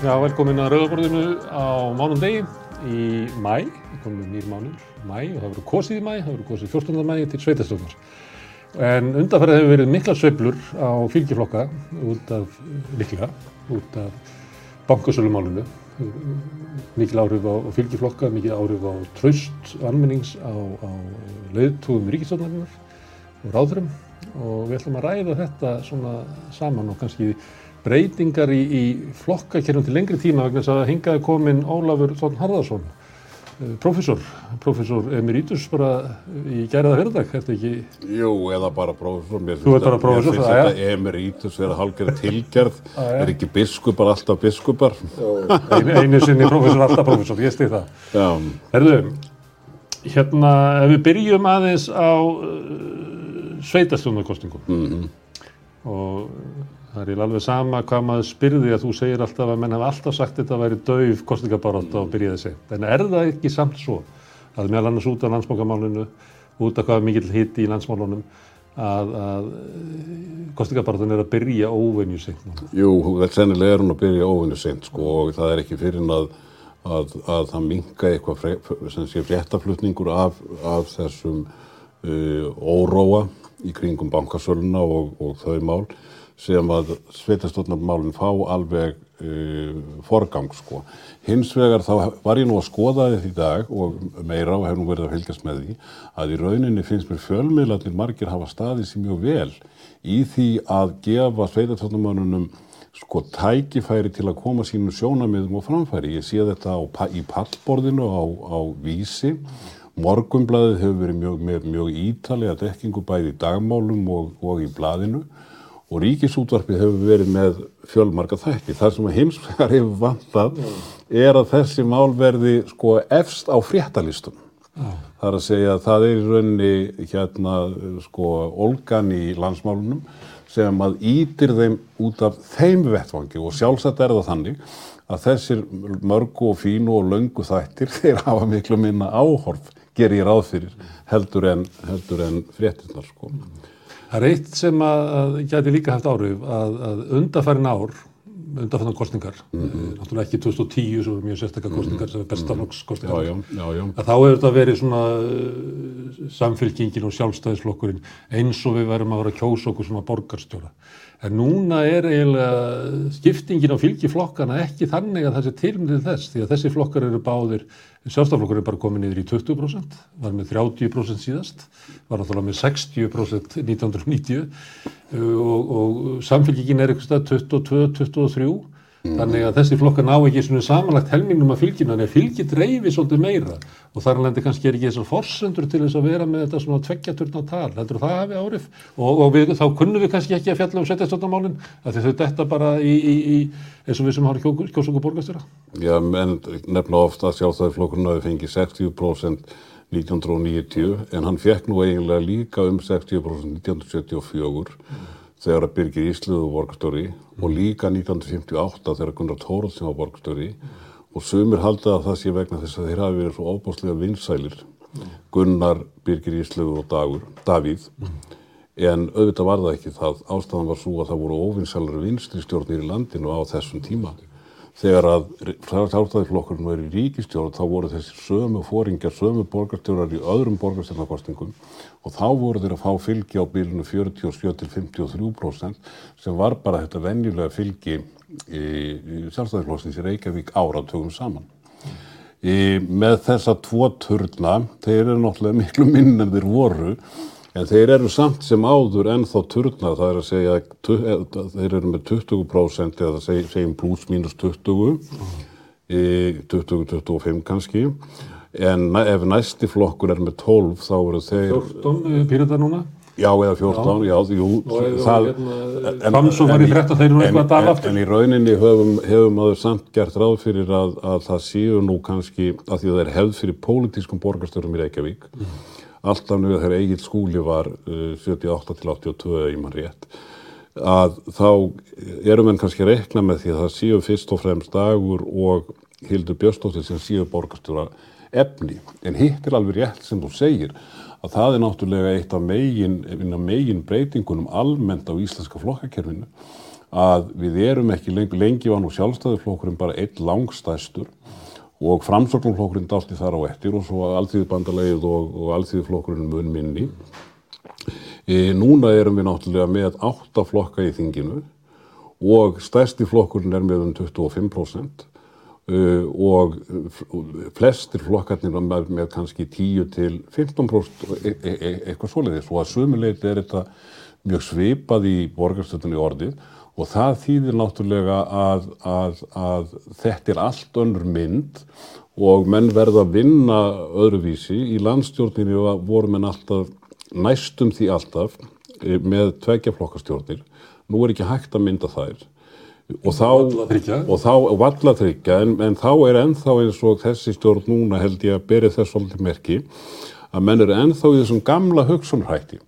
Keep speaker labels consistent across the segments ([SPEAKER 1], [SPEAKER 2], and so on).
[SPEAKER 1] Já, velkomin að Rauðaborðinu á mánum degi í mæ, komum nýr mánur, mæ og það verður kosið í mæ, það verður kosið 14. mæ til sveitastofnar. En undanferðið hefur verið mikla sveiflur á fylgiflokka út af likla, út af bankasölumálunu, mikil áhrif á fylgiflokka, mikil áhrif á traust almennings á, á leiðtúðum ríkistofnarinnar og ráðurum og við ætlum að ræða þetta svona saman og kannski breytingar í, í flokkakerfum til lengri tíma vegna þess að hingaði komin Ólafur Þórn Harðarsson, professor, professor emeritus bara í gæriða fyrrdag, er þetta ekki?
[SPEAKER 2] Jú, eða bara professor. Mér
[SPEAKER 1] Þú ert bara professor,
[SPEAKER 2] Mér finnst
[SPEAKER 1] já.
[SPEAKER 2] þetta emeritus vera hálfgerð tilgerð, er ekki biskupar alltaf biskupar.
[SPEAKER 1] Einu, einu sinni professor, alltaf professor, ég stið það.
[SPEAKER 2] Já,
[SPEAKER 1] Herðu, hérna, ef við byrjum aðeins á uh, sveitastjónarkostningum
[SPEAKER 2] mhm,
[SPEAKER 1] og það er alveg sama hvað maður spyrði að þú segir alltaf að menn hafa alltaf sagt þetta að væri dauf kostningabarátt og byrjaði seint. En er það ekki samt svo að meðal annars út af landsbókamálinu, út af hvað mikill hitt í landsmálunum, að, að kostningabaráttan er að byrja óvenju seint
[SPEAKER 2] jú, sennilega er hún að byrja óvinni seint, sko, og það er ekki fyrir að, að, að það minka eitthvað fréttaflutningur af, af þessum uh, óróa í kringum bankasöluna og, og þau mál sem að sveitastofnarmálinn fá alveg uh, forgang sko. Hins vegar þá var ég nú að skoða þetta í dag og meira og hef nú verið að fylgjast með því að í rauninni finnst mér fjölmiðlarnir margir hafa staðið sér mjög vel í því að gefa sveitastofnarmannunum sko tækifæri til að koma sínum sjónamiðum og framfæri. Ég sé þetta á, í pallborðinu á, á vísi. Morgumblaðið hefur verið mjög, mjög ítalega dekkingu bæði í dagmálum og, og í blaðinu og ríkisútvarpið hefur verið með fjölmarga þætti. Það sem heimsvegar hefur vantað er að þessi mál verði sko efst á fréttalistum. Það er að segja að það er í rauninni hérna sko olgan í landsmálunum sem að ítir þeim út af þeim vettvangi og sjálfsagt er það þannig að þessir mörgu og fínu og löngu þættir þeir hafa miklu minna áhorf ger ég ráð fyrir heldur en, heldur en fréttinnar sko.
[SPEAKER 1] Það er eitt sem að, að gæti líka haft áhrif að, að undarfærin ár, undarfærin kostningar, mm náttúrulega ekki 2010 sem er mjög sérstakar kostningar sem er bestaflokks
[SPEAKER 2] Já,
[SPEAKER 1] kostningar,
[SPEAKER 2] já, já, já.
[SPEAKER 1] að þá hefur þetta verið svona uh, samfylkingin og sjálfstæðisflokkurinn eins og við værum að vera að kjósa okkur svona borgarstjóra en núna er eiginlega skiptingin á fylgiflokkana ekki þannig að það sé tilmyndið þess því að þessi flokkar eru báðir, sjálfstaflokkur er bara komið niður í 20% var með 30% síðast, var náttúrulega með 60% 1990 uh, og, og samfélgingin er eitthvað 22-23 Mm. Þannig að þessi flokkar ná ekki svona samanlagt helmingnum að fylgjina, þannig að fylgi dreifir svolítið meira og þar alveg kannski er ekki þessar forsendur til þess að vera með þetta svona tveggjarturna tal, heldur það hafi árif og, og við, þá kunnum við kannski ekki að fjalla um setjastöndarmálinn að þau detta bara í, í, í eins og við sem har kjósungu borgastýra.
[SPEAKER 2] Já, en nefna ofta að sjálfstæðarflokkurinn hafi fengið 60% 1990 en hann fekk nú eiginlega líka um 60% 1974. Mm þegar að Birgir Ísluðu var borgarstjóri og líka 1958 þegar Gunnar Tóróðsson var borgarstjóri. Og sumir halda að það sé vegna þess að þeir hafi verið svo óbáslega vinsælir Gunnar, Birgir Ísluðu og Dagur, Davíð. En auðvitað var það ekki það. Ástæðan var svo að það voru óvinsælar vinstri stjórnir í landinu á þessum tíma þegar að sjálfstæðisflokkurinn var í ríkistjórn þá voru þessi sömu fóringjar, sömu borgarstjórar í öðrum borgarstjórnarkostingum og þá voru þeir að fá fylgi á bílunu 47 til 53% sem var bara þetta venjulega fylgi í sjálfstæðisflokksins í Reykjavík áratugum saman. Í, með þessa tvo turna, þeir eru náttúrulega miklu minn en þeir voru, en þeir eru samt sem áður ennþá turna, það er að segja, eh, þeir eru með 20% eða seg, segjum pluss mínus 20, í 20-25 kannski, en ef næsti flokkur er með 12 þá eru þeir,
[SPEAKER 1] 14 pyrrða núna?
[SPEAKER 2] Já eða 14, já, jú,
[SPEAKER 1] og
[SPEAKER 2] það,
[SPEAKER 1] hérna, Framsókn var í
[SPEAKER 2] en-
[SPEAKER 1] 13, þeir eru eitthvað að dala aftur.
[SPEAKER 2] en í rauninni höfum, hefum maður samt gert ráð fyrir að, að það séu nú kannski, að því að það er hefð fyrir pólitískum borgarstörum í Reykjavík, alltaf nú þegar Egil Skúli var uh, 78 til 82 í mann rétt, að þá erum við kannski að rekna með því að það séu fyrst og fremst dagur og Hildur Björnstóttir sem séu borgarstjóra efni. En hitt er alveg rétt sem þú segir að það er náttúrulega eitt af megin, megin breytingunum almennt á íslenska flokkakerfinu að við erum ekki lengi, lengi var nú sjálfstæðiflokkurinn bara einn langstæstur og framsóknarflokkurinn dalti þar á eftir og svo alþýðbandalegið og, og alþýðiflokkurinn mun minni. E, núna erum við náttúrulega með átta flokka í þinginu og stærsti flokkurinn er með um 25% uh, og flestir flokkarnir er með, með kannski 10 til 15% e e e eitthvað svoleiðis. Og að sumuleiti er þetta mjög svipað í borgarstöldunni orðið og það þýðir náttúrulega að, að, að þetta er allt önnur mynd og menn verða að vinna öðruvísi. Í landstjórninu voru menn alltaf, næstum því alltaf, eh, með tveikjaflokkastjórnir. Nú er ekki hægt að mynda þær. Og þá, og þá, valla tryggja, en, en þá er ennþá eins og þessi stjórn núna held ég að beri þess svolítið merki, að menn eru ennþá í þessum gamla hugsunrætti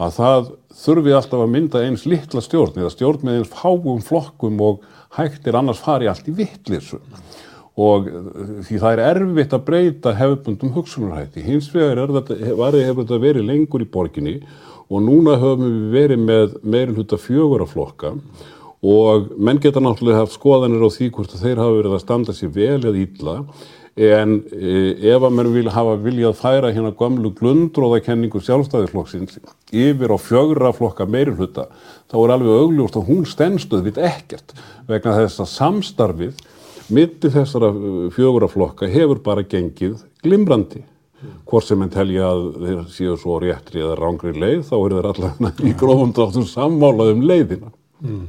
[SPEAKER 2] að það þurfi alltaf að mynda eins litla stjórn eða stjórn með eins fáum flokkum og hægtir annars fari allt í vittlisu og eh, því það er erfitt að breyta hefðbundum hugsunarhætti. Hins vegar þetta, varði hefur þetta verið lengur í borginni og núna höfum við verið með meirinn hluta fjögur af flokka og menn geta náttúrulega haft skoðanir á því hvort þeir hafa verið að standa sér vel eða ítla en e, ef að mér vil hafa viljað færa hérna gamlu glundróðakenningu sjálfstæðisflokksins yfir á fjögra flokka meirulhuta þá er alveg augljóst að hún stennstuð við ekkert vegna þess að samstarfið mitti þessara e, fjögra flokka hefur bara gengið glimrandi hvort sem enn telja að þeir séu svo réttri eða rángri leið þá eru þeir allavega í grófum dráttum sammálað um leiðina mm.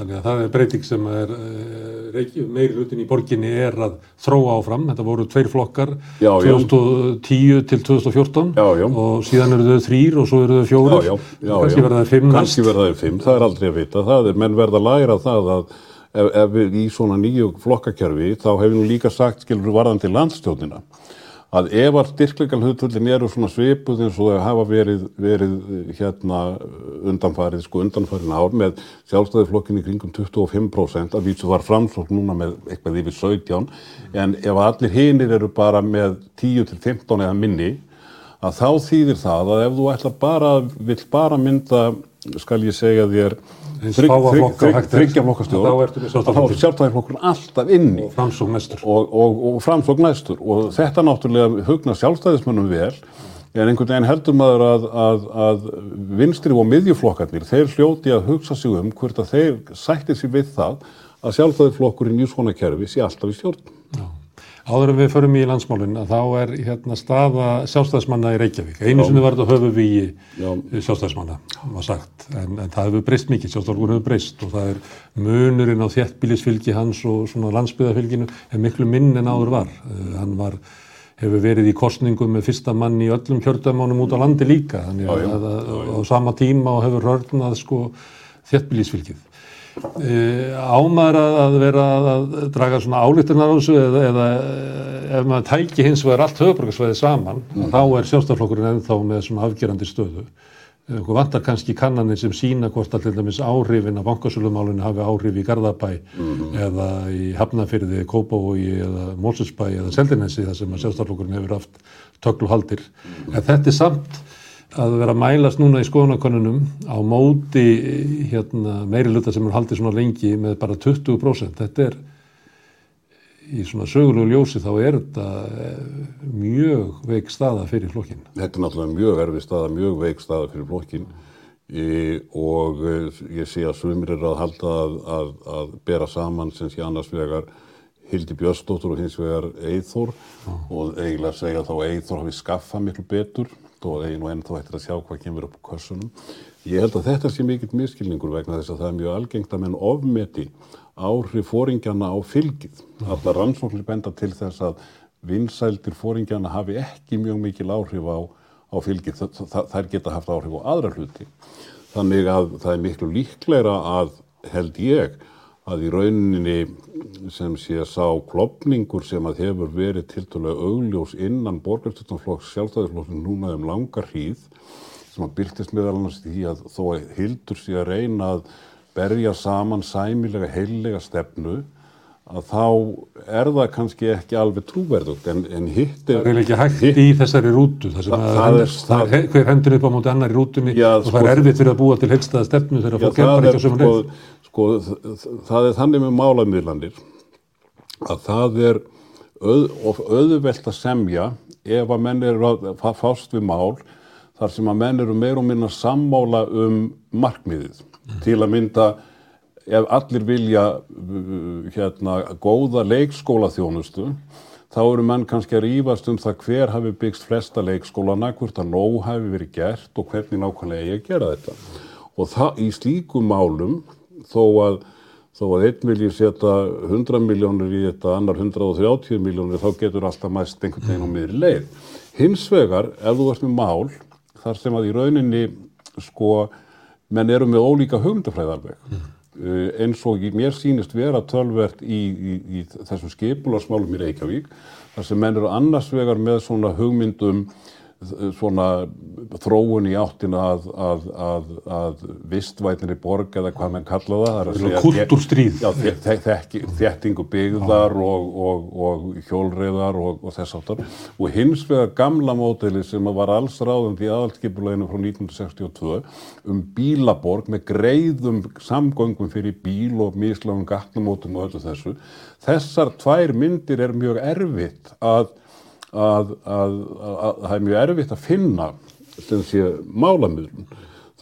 [SPEAKER 1] Þannig að það er breyting sem er uh, meiri hlutin í borginni er að þróa áfram. Þetta voru tveir flokkar já, 2010 til 2014
[SPEAKER 2] já, já.
[SPEAKER 1] og síðan eru þau þrýr og svo eru þau fjórir. Kanski verða þau fimm.
[SPEAKER 2] Kanski verða þau fimm, það er aldrei að vita. Það er menn verða að læra það að ef, ef við í svona nýju flokkakerfi þá hefur nú líka sagt skilur varðan til landstjónina að ef að styrkleikal eru svona svipuð eins og það hafa verið, verið hérna undanfarið, sko undanfarið ár með sjálfstæðiflokkinni kringum 25% að vísu var framslokk núna með eitthvað yfir 17 en ef allir hinnir eru bara með 10-15 eða minni að þá þýðir það að ef þú ætla bara, vill bara mynda, skal ég segja þér þryggja flokkastjórn þá er sjálfstæðarflokkurinn alltaf inni.
[SPEAKER 1] Og framsók næstur
[SPEAKER 2] og, og, og framsók næstur. Og þetta náttúrulega hugna sjálfstæðismönnum vel. En einhvern veginn heldur maður að, að, að vinstri og miðjuflokkarnir þeir hljóti að hugsa sig um hvert að þeir sættir sér við það að sjálfstæðarflokkurinn í svona kerfi sé alltaf í stjórn.
[SPEAKER 1] Áður en við förum í landsmálinn að þá er hérna staða sjálfstæðismanna í Reykjavík. Einu sinni var þetta höfu við í sjálfstæðismanna, var sagt, en, en það hefur breyst mikið, sjálfstæðismann hefur breyst og það er munurinn á þéttbílisfylgi hans og svona landsbyðafylginu er miklu minn en áður var. Uh, hann var, hefur verið í kostningum með fyrsta mann í öllum kjördamánum út á landi líka, þannig að, á sama tíma og hefur hörnað sko þéttbílisfylgið. Eh, ámar að vera að draga svona álíktunar á þessu eða, eða eh, ef maður tæki hins vegar allt höfbrukarsvæði saman mm. þá er sjálfstaflokkurinn ennþá með svona afgerandi stöðu. Þú vantar kannski kannanir sem sína hvort allir dæmis áhrifin af bankasölumálunni hafi áhrif í Garðabæ mm. eða í Hafnafyrði, Kópavogi eða Mósusbæ eða Seldinesi þar sem að sjálfstaflokkurinn hefur haft töklu haldir. Mm. En þetta er samt að vera að mælast núna í skoðanakonunum á móti hérna, meiri luta sem er haldið svona lengi með bara 20%. Þetta er í svona sögulegu ljósi þá er þetta eh, mjög veik staða fyrir flokkin.
[SPEAKER 2] Þetta er náttúrulega mjög erfið staða, mjög veik staða fyrir flokkin e, og e, ég sé að svumir er að halda að, að, að bera saman sem sé annars vegar Hildi Björnsdóttur og hins vegar Eithor og eiginlega segja þá Eithor hafi skaffað miklu betur og einu og enn þá ættir að sjá hvað kemur upp á kursunum. Ég held að þetta sé mikill miskilningur vegna þess að það er mjög algengt að menn ofmeti áhrif fóringjana á fylgið. Allar rannsóknir benda til þess að vinsældir fóringjana hafi ekki mjög mikil áhrif á, á fylgið. Þær geta haft áhrif á aðra hluti. Þannig að það er miklu líklegra að held ég að í rauninni sem sé að sá klopningur sem að hefur verið tiltalega augljós innan borgarstjórnflokks sjálfstæðisflokksum núna um langar hríð sem að byrtist meðal annars því að þó að hildur sé að reyna að berja saman sæmilega heillega stefnu að þá er það kannski ekki alveg trúverðugt en, en hitt
[SPEAKER 1] er... Það er ekki hægt hitt, í þessari rútu þar sem að það er, það er hver hendur upp á móti annar í rútunni já, og það er sko, erfitt fyrir að búa til heilstaða stefnu þegar fólk kemur ekki á sömur leið.
[SPEAKER 2] Sko, það er þannig með málamiðlanir að það er auð, auðvelt að semja ef að menn eru að fást við mál þar sem að menn eru meir og minna sammála um markmiðið mm. til að mynda ef allir vilja hérna góða leikskóla þjónustu þá eru menn kannski að rýfast um það hver hafi byggst flesta leikskólana, hvort að nóg hafi verið gert og hvernig nákvæmlega ég gera þetta. Og það í slíkum málum þó að þó að einn vilji setja 100 miljónir í þetta, annar 130 miljónir, þá getur alltaf mæst einhvern veginn á miðri leið. Hins vegar, ef þú ert með mál, þar sem að í rauninni, sko, menn eru með ólíka hugmyndafræðarveg, mm. uh, eins og mér sínist vera tölvert í, í, í þessum skipularsmálum í Reykjavík, þar sem menn eru annars vegar með svona hugmyndum svona þróun í áttina að, að, að, að vistvætnir í borg eða hvað mann kalla það.
[SPEAKER 1] Það er kultúrstríð.
[SPEAKER 2] Já, þettingu byggðar og, og, og hjólreiðar og, og þess áttar. Og hins vegar gamla mótili sem var alls ráðandi í aðaldskipuleginu frá 1962 um bílaborg með greiðum samgöngum fyrir bíl og mislagum gatnumótum og öllu þessu. Þessar tvær myndir er mjög erfitt að að það er mjög erfitt að finna sé, málamöðlun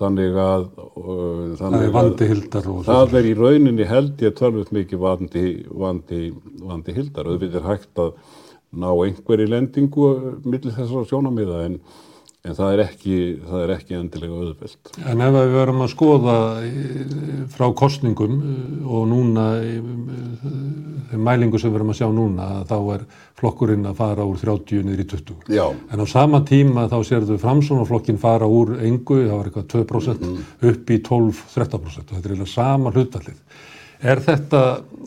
[SPEAKER 2] þannig að, uh, þannig
[SPEAKER 1] að
[SPEAKER 2] það er í rauninni held ég tölvöld mikið vandi, vandi, vandi hildar. Það er hægt að ná einhverju lendingu millir þessara sjónamiða en En það er ekki, það er ekki endilega auðvelt.
[SPEAKER 1] En ef við verum að skoða eh, frá kostningum eh, og núna, eh, þeim mælingu sem við verum að sjá núna, þá er flokkurinn að fara úr 30 niður í 20.
[SPEAKER 2] Já.
[SPEAKER 1] En á sama tíma þá sérðu framsónaflokkin fara úr engu, það var eitthvað 2% mm -hmm. upp í 12-13%. Þetta er eiginlega sama hlutallið. Er þetta,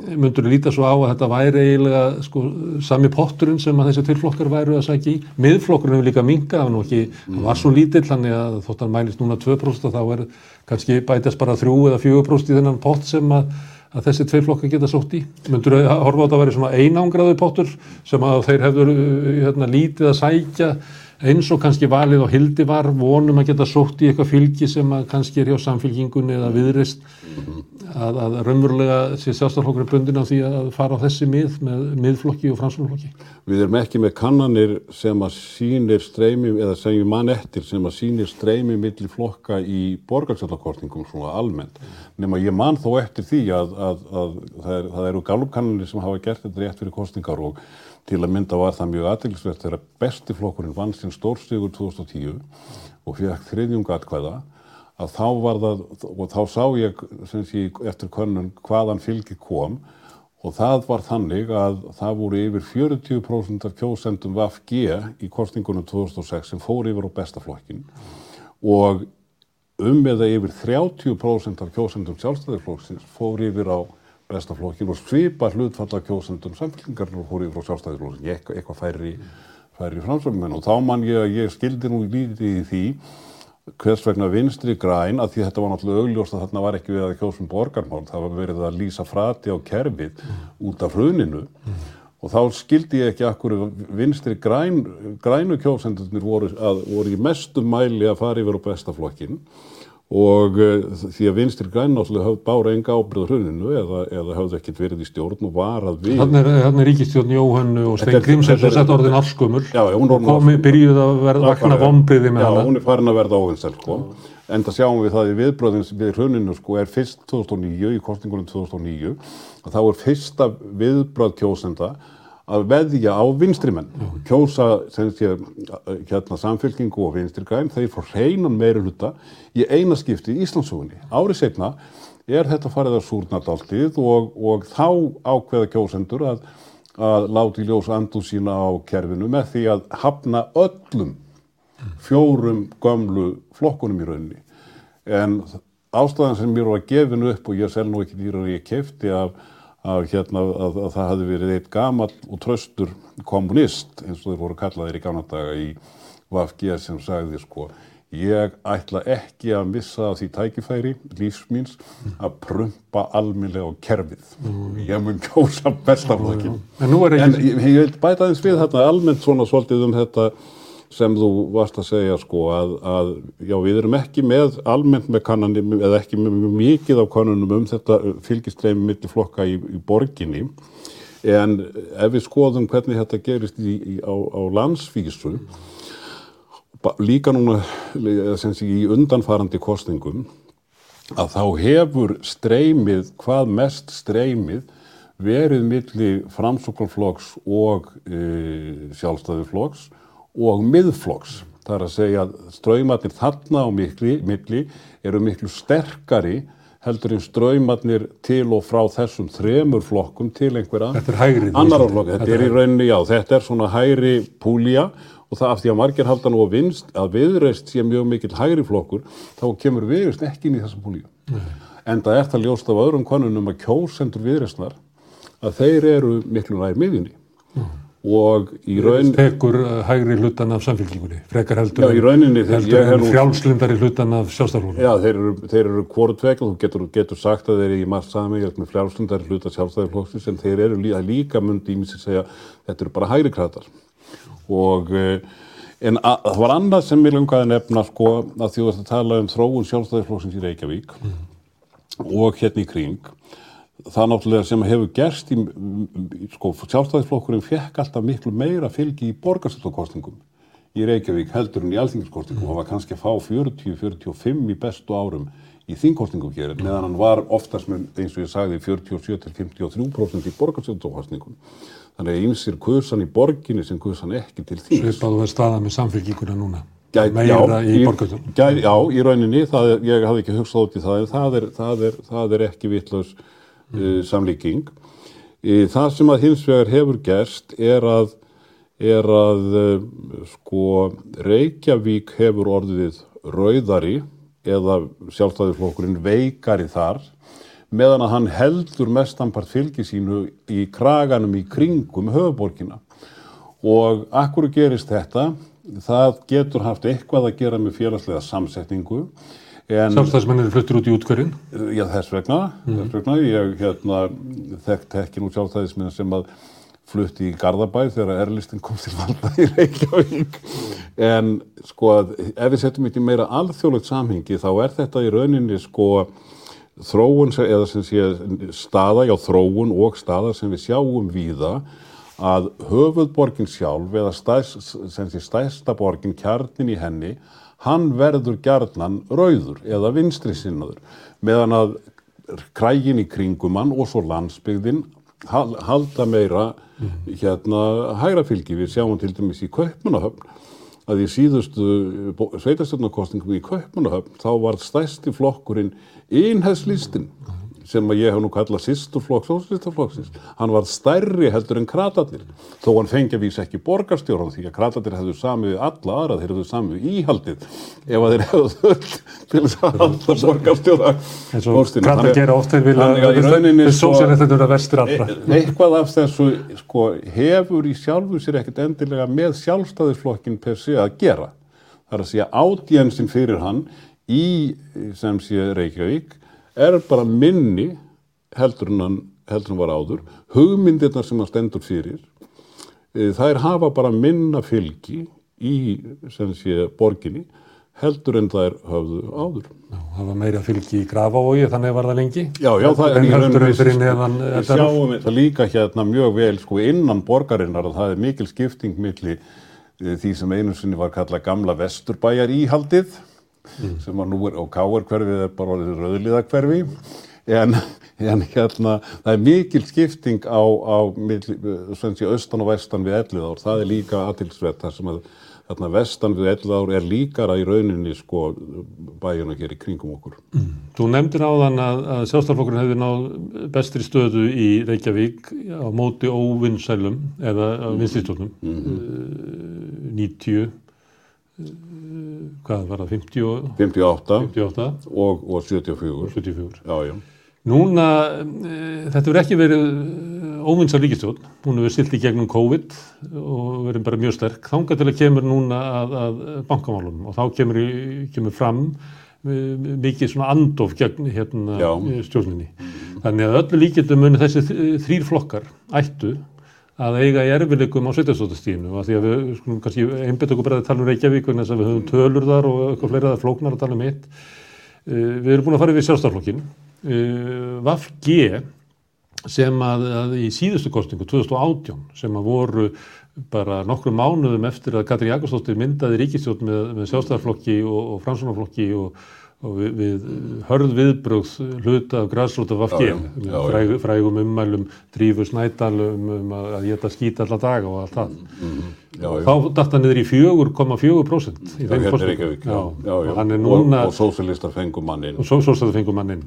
[SPEAKER 1] myndur þú líta svo á að þetta væri eiginlega sko, sami potturinn sem að þessi tvirflokkar væru að sækja í? Miðflokkurinn hefur líka minga, var, mm. var svo lítill, þannig að þótt hann mælist núna 2% þá er kannski bætast bara 3 eða 4% í þennan pott sem að, að þessi tvirflokkar geta sótt í. Myndur þú horfa á þetta að vera svona einangraðu pottur sem að þeir hefur hérna, lítið að sækja eins og kannski valið og hildi var vonum að geta sótt í eitthvað fylgi sem kannski er hjá samfylgingunni eða viðrist að, að raunverulega sé sjálfstaflokkur er bundin á því að fara á þessi mið með miðflokki og fransunflokki.
[SPEAKER 2] Við erum ekki með kannanir sem að sínir streymi eða segjum mann eftir sem að sínir streymi millir flokka í borgarsjöldakostningum svona almennt nema ég man þó eftir því að, að, að það, er, það eru galupkannanir sem hafa gert þetta rétt fyrir kostningar og Til að mynda var það mjög aðeinsvert þegar bestiflokkurinn vann sinn stórstegur 2010 og fekk þriðjunga atkvæða að þá var það, og þá sá ég sé, eftir könnun hvaðan fylgi kom. Og það var þannig að það voru yfir 40% af kjósendum VFG í kostningunum 2006 sem fór yfir á bestaflokkin og um eða yfir 30% af kjósendum sjálfstæðarflokksins fór yfir á bestaflokkin og svipa hlutfalla kjósendum samfélgingarnir og hóri frá sjálfstæðisflokkin, eitthvað, eitthvað færi, færi framsvöngmenn og þá man ég að ég skildi nú lítið í því hvers vegna vinstri græn, að því þetta var náttúrulega augljóst að þarna var ekki við að kjósum borgarmál, það var verið að lýsa frati á kerfið mm. út af hruninu mm. og þá skildi ég ekki akkur vinstri græn, grænu kjósendurnir voru, voru í mestum mæli að fara yfir á bestaflokkin og uh, því að vinstri græn náttúrulega hafði bára enga ábyrða hruninu eða, eða hafði ekkert verið í stjórn og var að við
[SPEAKER 1] Þannig er, er ríkistjórn Jóhannu og Stein Grímsson sem sett orðin allskumul komi, byrjuð að verða vakna vombriði með hana.
[SPEAKER 2] Já, hún er farin að verða óvinsel sko. en það sjáum við það í viðbröðins við hruninu sko er fyrst 2009 í kostningunum 2009 og þá er fyrsta viðbröð kjósenda að veðja á vinstrimenn kjósa sé, hérna, samfélkingu og vinstrigræn þeir fór hreinan meiri hluta í eina skipti í Íslandsugunni. Árið segna er þetta farið að súrnardaltið og, og þá ákveða kjósendur að, að láti ljós andu sína á kerfinu með því að hafna öllum fjórum gömlu flokkunum í rauninni. En ástæðan sem mér var gefinu upp og ég sel nú ekki dýrar ég kefti af að, hérna, að, að það hefði verið eitt gamal og tröstur kommunist eins og þeir voru kallaðir í gánadaga í VFG sem sagði sko ég ætla ekki að missa því tækifæri lífsmýns að prumpa alminlega á kerfið. Ég mun kjósa bestaflokkin
[SPEAKER 1] en, en ég,
[SPEAKER 2] ég bæta aðeins við hérna almennt svona svolítið um þetta sem þú varst að segja sko að, að já við erum ekki með almennt með kannanum eða ekki með mikið af kannunum um þetta fylgistreimi millir flokka í, í borginni. En ef við skoðum hvernig þetta gerist í, í, á, á landsvísu líka núna sé í undanfarandi kostningum að þá hefur streymið, hvað mest streymið verið milli framsóknarflokks og e, sjálfstæðuflokks og miðflokks. Það er að segja að ströymarnir þarna á mikli, milli eru miklu sterkari heldur en ströymarnir til og frá þessum þremur flokkum til einhverja
[SPEAKER 1] Þetta er hægri.
[SPEAKER 2] annar flokk. Þetta er í rauninni, já, þetta er svona hægri púlja og það af því að margir halda nú að vinst, að viðreist sé mjög mikill hægri flokkur, þá kemur viðreist ekki inn í þessa púlju. En það er það ljóst af öðrum konunum að kjósendur viðreistnar að þeir eru miklu nær miðjunni. Og í raun,
[SPEAKER 1] Tekur uh, hægri hlutan af samfélkingunni, frekar heldur,
[SPEAKER 2] Já, í rauninni
[SPEAKER 1] heldur en frjálslindari hlutan af sjálfstæðarflóknum.
[SPEAKER 2] já, þeir eru, þeir eru hvort vegna, þú getur, getur sagt að þeir eru í margt samígjast með frjálslundari hluta sjálfstæðarflokksins en þeir eru líka, líka myndi í mig sem segja þetta eru bara hægri kratar. Og eh, en a, það var annað sem ég langaði að nefna sko að því að tala um þróun sjálfstæðarflokksins í Reykjavík og hérna í kring það náttúrulega sem hefur gerst í, sko, sjálfstæðisflokkurinn fekk alltaf miklu meira fylgi í borgarstöldokostningum í Reykjavík heldur en í alþingiskostningum og var kannski að fá 40-45 í bestu árum í þingkostningum hér meðan hann var oftast með eins og ég sagði 47-53% í borgarstöldokostningum þannig að einsir kursan í borginni sem kursan ekki til þings.
[SPEAKER 1] Svipað og er staða með samfélkinguna núna. Meira
[SPEAKER 2] já,
[SPEAKER 1] í
[SPEAKER 2] gæ, já, í rauninni, það ég hafði ekki hugsað út í það, en það er, það er, það er ekki vitlaus uh, samlíking. Uh, það sem að hins vegar hefur gerst er að, er að uh, sko, Reykjavík hefur orðið rauðari eða sjálfstæðisflokkurinn veikari þar meðan að hann heldur mestanpart fylgi sínu í kraganum í kringum höfuborgina. Og akkur gerist þetta? Það getur haft eitthvað að gera með félagslega samsetningu. En,
[SPEAKER 1] Sjálfstæðismennir fluttur út í útkverjum.
[SPEAKER 2] já, þess vegna, þess vegna, ég hérna, þekkt ekki nú sjálfstæðismenn sem að flutti í Garðabæ þegar erlistin kom til valda í Reykjavík. En sko, að ef við setjum þetta í meira alþjóðlegt samhengi, þá er þetta í rauninni sko þróun, eða sem sé staða, já, þróun og staða sem við sjáum víða að höfuðborgin sjálf eða stæst, sem sé stæsta borgin, kjarnin í henni, hann verður gjarnan rauður eða vinstri sinnaður meðan að krægin í kringum hann og svo landsbyggðin hal- halda meira hérna hægra fylgi. Við sjáum til dæmis í Kaupmannahöfn að í síðustu sveitarstjórnarkostningum í Kaupmannahöfn þá var stærsti flokkurinn einhæðslistinn sem að ég hef nú kallað sýsturflokks og sýsturflokksins. Hann var stærri heldur en kratatir þó hann fengi að vísa ekki borgarstjóran því að kratatir hefðu samið við alla aðra þeir hefðu samið við íhaldið ef að þeir hefðu þöll til þess að halda borgarstjóra
[SPEAKER 1] eins og kratar gera oft þeir vilja
[SPEAKER 2] Þannig að
[SPEAKER 1] verstir allra
[SPEAKER 2] eitthvað af þessu sko, hefur í sjálfu sér ekkert endilega með sjálfstæðisflokkin per se að gera. Það er að segja ádjensin fyrir hann í sem sé Reykjavík er bara minni heldur en hann heldur en var áður. Hugmyndirnar sem hann stendur fyrir e, þær hafa bara minna fylgi í sem sé borginni heldur en þær höfðu áður.
[SPEAKER 1] það var meira fylgi í Grafavogi þannig var það lengi
[SPEAKER 2] Já, já, það er
[SPEAKER 1] en
[SPEAKER 2] í
[SPEAKER 1] heldur við fyrir neðan
[SPEAKER 2] Við
[SPEAKER 1] Eldarar.
[SPEAKER 2] sjáum þetta líka hérna mjög vel sko innan borgarinnar að það er mikil skipting milli eh, því sem einu sinni var kallað gamla vesturbæjar íhaldið sem að nú er, og káar hverfið er bara orðið rauðliða hverfi en, en hérna það er mikil skipting á, á eh, sé austan og vestan við ellið ár, það er líka aðtilsvett þar sem að þarna vestan við ellið ár er líkara í rauninni sko bæjuna hér í kringum okkur.
[SPEAKER 1] Þú nefndir áðan að, að sjálfstæðarflokkurinn hefði náð bestri stöðu í Reykjavík á móti óvinnsælum eða mm. vinstistjónum mm 90 uh, hvað var það, 50 og
[SPEAKER 2] 58
[SPEAKER 1] 58
[SPEAKER 2] og, og 74.
[SPEAKER 1] 74
[SPEAKER 2] Já, já.
[SPEAKER 1] Núna, uh, þetta verður ekki verið óvinnsal ríkistjón, hún hefur silt í gegnum COVID og verið bara mjög sterk. Þángar til að kemur núna að, að bankamálunum og þá kemur, kemur fram mikið svona andof gegn hérna stjórninni. Þannig að öllu líkjendum muni þessi þ- þrír flokkar ættu að eiga í erfileikum á sveitastóttastíðinu og því að við skulum kannski einbett okkur bara að tala um Reykjavík vegna þess að við höfum tölur þar og eitthvað fleira það flóknar að tala um eitt. Uh, við erum búin að fara yfir sjálfstaflokkin. Uh, VAFG sem að, að í síðustu kostningu 2018 sem að voru bara nokkru mánuðum eftir að Katri Jakobsdóttir myndaði ríkistjórn með, með sjálfstæðarflokki og, og fransunarflokki og, og við, við hörð viðbröð hluta af græsróta vafki fræg, frægum ummælum drífu snædalum um að að skýta alla daga og allt það. Mm, mm, já, já. þá datta niður í 4,4% í þeim
[SPEAKER 2] kostningum og, og sósialistar fengum mannin
[SPEAKER 1] og sósialistar fengum mannin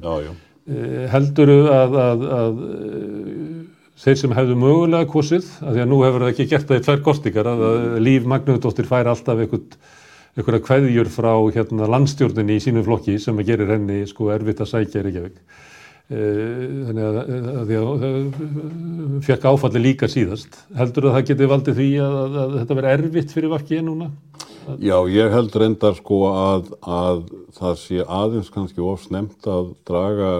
[SPEAKER 1] heldur að, að, að þeir sem hefðu mögulega kosið, af því að nú hefur það ekki gert það í tvær kostingar, að Líf Magnúðdóttir fær alltaf einhverja kveðjur frá hérna, landstjórninni í sínum flokki sem að gerir henni sko erfitt að sækja í Reykjavík. Eh, þannig að, að, að, að fekk áfalli líka síðast. Heldur að það geti valdið því að þetta verði erfitt fyrir vakki núna?
[SPEAKER 2] Já, ég held reyndar sko að það sé aðeins kannski ofsnemt að draga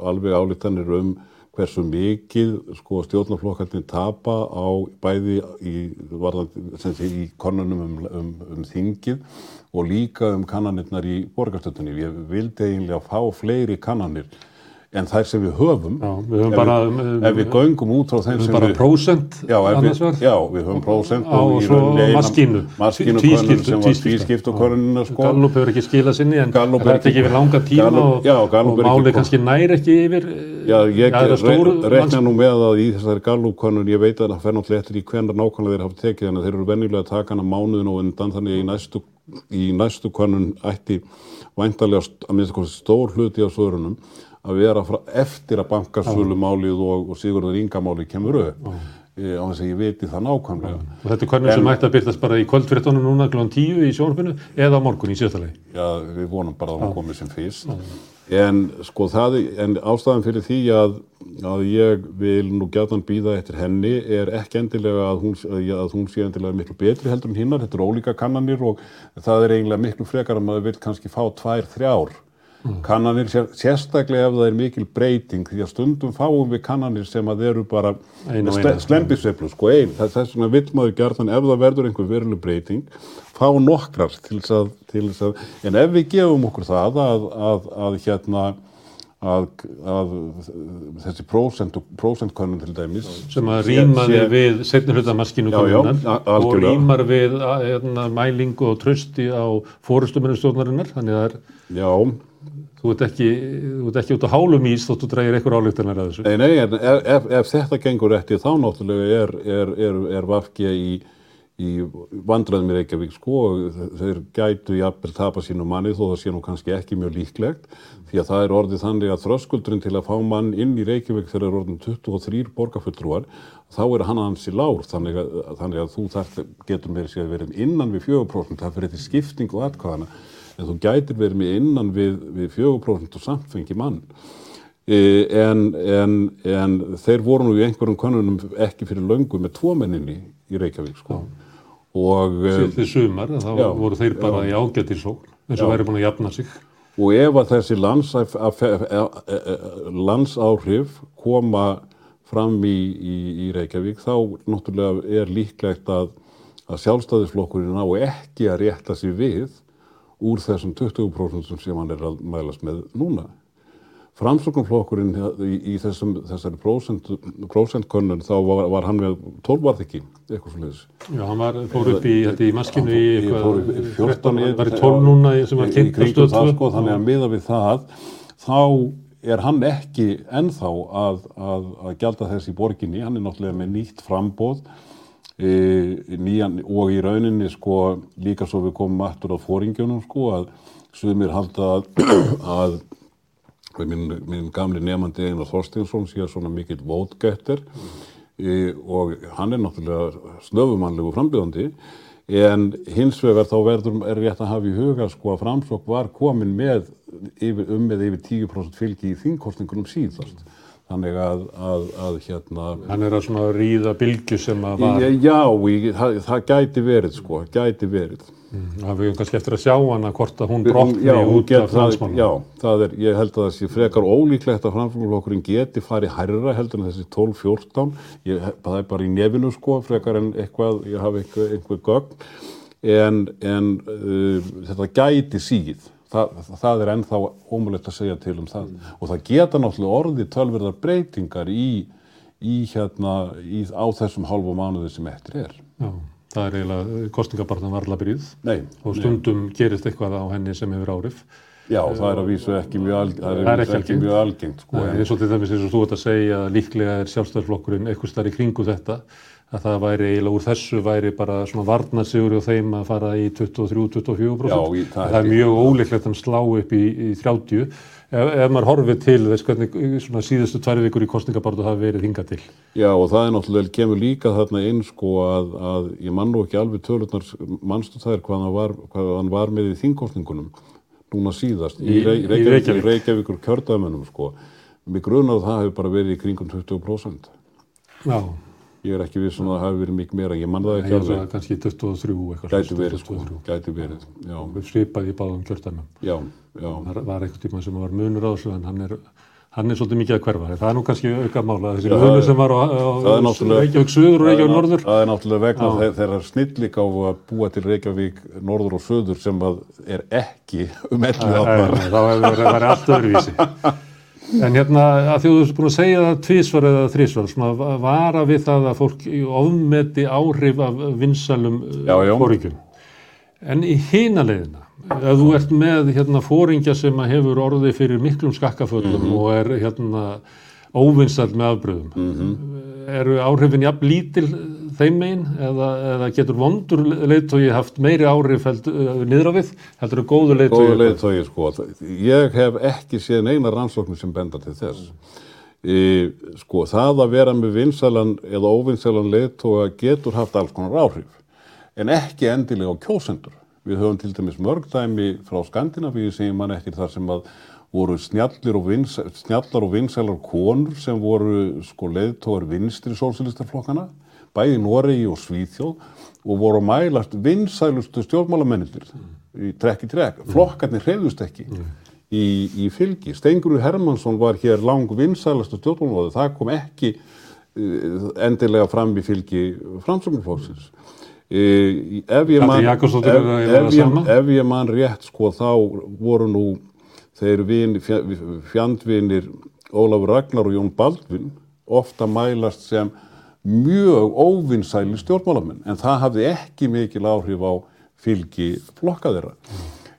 [SPEAKER 2] alveg álítanir um hversu mikið sko, stjórnarflokkarnir tapa á bæði í, í konunum um, um, um þingið og líka um kannanirnar í borgarstöldunni. Ég vildi eiginlega fá fleiri kannanir en þær sem við höfum,
[SPEAKER 1] já, við höfum ef, bara,
[SPEAKER 2] við, ef við göngum út frá þeim
[SPEAKER 1] sem við... Við höfum bara prósent
[SPEAKER 2] annars verð? Já, við höfum prósent
[SPEAKER 1] og, og svo maskínu.
[SPEAKER 2] Maskínu konun sem var tvískipt og konunina sko.
[SPEAKER 1] Gallup hefur ekki skilað sinni en það er ekki yfir langa tíma Gallup, já, og, og málið kannski nær ekki yfir...
[SPEAKER 2] Já, ég rekna nú með að í þessari Gallup konun, ég veit að það fer náttúrulega eftir í hvernar nákvæmlega þeir hafa tekið en þeir eru vennilega að taka hana mánuðin og undan þannig að í næstu konun ætti væntalega að minnst stór hluti á svörunum að vera eftir að bankarsölumálið og, og Sigurður Ingamálið kemur upp e, á þess að ég veit það nákvæmlega.
[SPEAKER 1] Og þetta er hvernig sem ætti að byrtast bara í kvöldfyrirtónu núna kl. 10 í sjónfinu eða morgun í sjöðalegi?
[SPEAKER 2] Já, við vonum bara að hún komið sem fyrst. En sko það, en ástæðan fyrir því að, að ég vil nú gætan býða eftir henni er ekki endilega að hún, að hún sé endilega miklu betri heldur en hinnar, þetta er ólíka kannanir og það er eiginlega miklu frekar að maður vil kannski fá tvær, þrjár Mm. Kannanir sérstaklega ef það er mikil breyting því að stundum fáum við kannanir sem að eru bara slembisveiflu sko einn. Þess vegna vil maður gera þannig ef það verður einhver veruleg breyting fá nokkrar til þess að, að en ef við gefum okkur það að, að, að hérna að, að þessi prósentkönnun til dæmis
[SPEAKER 1] sem að rýmaði við setnirhutamaskinu og rýmar við hérna, mælingu og trösti á fórustumennustjórnarinnar þannig að það er
[SPEAKER 2] Já
[SPEAKER 1] Þú ert ekki, ekki út á hálum ís þóttu drægir einhver álíktanar að þessu.
[SPEAKER 2] Nei, nei, en ef, ef þetta gengur eftir þá náttúrulega er, er, er, er Vafge í, í vandraðum í Reykjavík sko og þeir gætu jafnvel tapa sínu manni þó það sé nú kannski ekki mjög líklegt því að það er orðið þannig að þröskuldurinn til að fá mann inn í Reykjavík þegar er orðin 23 borgarfulltrúar þá er hann hansi lár þannig að, þannig að þú þarf, getur með sér verið innan við 4% það fyrir til skipting og atkvæðana en þú gætir verið með innan við, við 4% og samfengi mann. E, en, en, en þeir voru nú í einhverjum konunum ekki fyrir löngu með tvo menninni í Reykjavík sko.
[SPEAKER 1] Sýttið sumar, þá já, voru þeir bara já, í ágættisókn eins og væri búin að jafna sig.
[SPEAKER 2] Og ef að þessi e, e, landsáhrif koma fram í, í, í Reykjavík þá náttúrulega er líklegt að, að sjálfstæðisflokkurinn á ekki að rétta sig við úr þessum 20% sem hann er að mælast með núna. Framsóknarflokkurinn í, í þessum, þessari prósentkönnun þá var, var hann með 12 varð ekki, eitthvað svolítið.
[SPEAKER 1] Já, hann var, fór upp í, í maskinu í eitthvað, 14, var í 12 núna sem var kynnt á stöð 2.
[SPEAKER 2] Sko, þannig að miða við það, þá er hann ekki ennþá að, að, að gælda þess í borginni, hann er náttúrulega með nýtt frambóð nýjan, og í rauninni sko líka svo við komum aftur á fóringjónum sko að sumir halda að, að minn, minn gamli nefandi Einar Þorstinsson sé svona mikill vótgættir mm. og hann er náttúrulega snöfumannlegu frambjöðandi en hins vegar þá verður er rétt að hafa í huga sko að framsokk var komin með yfir, um með yfir 10% fylgi í þingkostningunum síðast Þannig að, að, að hérna,
[SPEAKER 1] Hann er að svona ríða bylgju sem að var,
[SPEAKER 2] já, ég, það, það gæti verið sko, gæti verið.
[SPEAKER 1] það við kannski eftir að sjá hana hvort að hún brotni út af landsmálum.
[SPEAKER 2] já, það er, ég held að það sé frekar ólíklegt að framfélagflokkurinn geti farið hærra heldur en þessi 12-14 Ég- það er bara í nefinu sko frekar en eitthvað, ég hafi einhver, einhver gögn en, en uh, þetta gæti síð það, það er ennþá ómulegt að segja til um það. Og það geta náttúrulega orðið tölverðar breytingar í, í hérna í, á þessum hálfu mánuði sem eftir er.
[SPEAKER 1] Já, það er eiginlega kostningabarnan varla byrjuð.
[SPEAKER 2] Nei,
[SPEAKER 1] og stundum gerist eitthvað á henni sem hefur áhrif.
[SPEAKER 2] já, það er að vísu ekki mjög, alg, það er
[SPEAKER 1] Það er ekki
[SPEAKER 2] ekki
[SPEAKER 1] algengt.
[SPEAKER 2] mjög algengt sko,
[SPEAKER 1] Nei, og til dæmis eins og þú ert að segja líklega er sjálfstæðarflokkurinn eitthvað starf í kringu þetta að það væri eiginlega úr þessu væri bara svona varnarsigur og þeim að fara í 23-24%
[SPEAKER 2] Já, það
[SPEAKER 1] er mjög ólíklegt að slá upp í, í 30 ef, ef maður horfið til þess hvernig svona síðustu tvær vikur í kostningabartu hafi verið hingað til
[SPEAKER 2] Já og það er náttúrulega, kemur líka þarna inn sko að, að ég man nú ekki alveg tölurnar, mannstu er hvað hann var, hvað hann var með í þingkostningunum núna síðast í,
[SPEAKER 1] Í-
[SPEAKER 2] Rey-
[SPEAKER 1] í
[SPEAKER 2] Reykjavík,
[SPEAKER 1] Reykjavík.
[SPEAKER 2] Reykjavíkur kjördæmunum sko. Mér grunar að það hefur bara verið í kringum 20%.
[SPEAKER 1] Já,
[SPEAKER 2] Ég er ekki viss um að það hafi verið mikið meira, ég man það
[SPEAKER 1] ég
[SPEAKER 2] ekki alveg.
[SPEAKER 1] að kannski 23 eitthvað
[SPEAKER 2] Gæti verið sko,
[SPEAKER 1] 23.
[SPEAKER 2] gæti verið, já,
[SPEAKER 1] Við svipaði í báðum kjördæmum.
[SPEAKER 2] Já, já.
[SPEAKER 1] það var eitthvað tíma sem var munur á þessu en hann er, hann er svolítið mikið að hverfa. Það er nú kannski auka mála þessi munur sem var á,
[SPEAKER 2] er
[SPEAKER 1] Reykjavík Suður og Reykjavík
[SPEAKER 2] er
[SPEAKER 1] Norður.
[SPEAKER 2] Það er náttúrulega vegna þeirra snillík á að búa til Reykjavík, Norður og Söður sem er ekki um elli
[SPEAKER 1] En hérna að því þú ert búin að segja það tvísvar eða þrísvar svona va- vara við það að fólk ofmeti áhrif af vinsalum
[SPEAKER 2] já.
[SPEAKER 1] fóringjum en í hina leiðina ef þú ert með hérna fóringja sem að hefur orðið fyrir miklum skakkaföllum og er hérna óvinsall með afbröðum eru áhrifin jafn lítil þeim megin eða, eða getur vondur leiðtói haft meiri áhrif niður á við heldur að góður leiðtói
[SPEAKER 2] Góðu leiðtói, sko. Ég hef ekki séð neina rannsóknir sem benda til þess. Í, sko, það að vera með vinsalan eða óvinsalan leiðtóa getur haft alls konar áhrif, en ekki endilega á kjósendur. Við höfum til dæmis mörg dæmi frá Skandinavíu sem ég man eftir þar sem að voru snjallir og vins, snjallar og vinsalar konur sem voru sko leiðtóar vinstri sósilistarflokkana, bæði Noregi og Svíþjóð og voru að mælast vinsælustu stjórnmálamennir í trekk í trekk. Flokkarnir hreyðust ekki í, í fylgi. Stengurur Hermansson var hér lang vinsælastu stjórnmálamennir, það kom ekki uh, endilega fram í fylgi framsögnarflóksins. Uh, ef ég man
[SPEAKER 1] Katrín Jakobsdóttir
[SPEAKER 2] ef,
[SPEAKER 1] er eiginlega
[SPEAKER 2] ef, ég,
[SPEAKER 1] sama.
[SPEAKER 2] ef ég man rétt sko þá voru nú þeir vin, fjandvinir Ólafur Ragnar og Jón Baldvin ofta mælast sem mjög óvinnsæli stjórnmálamenn en það hafði ekki mikil áhrif á fylgi flokka þeirra.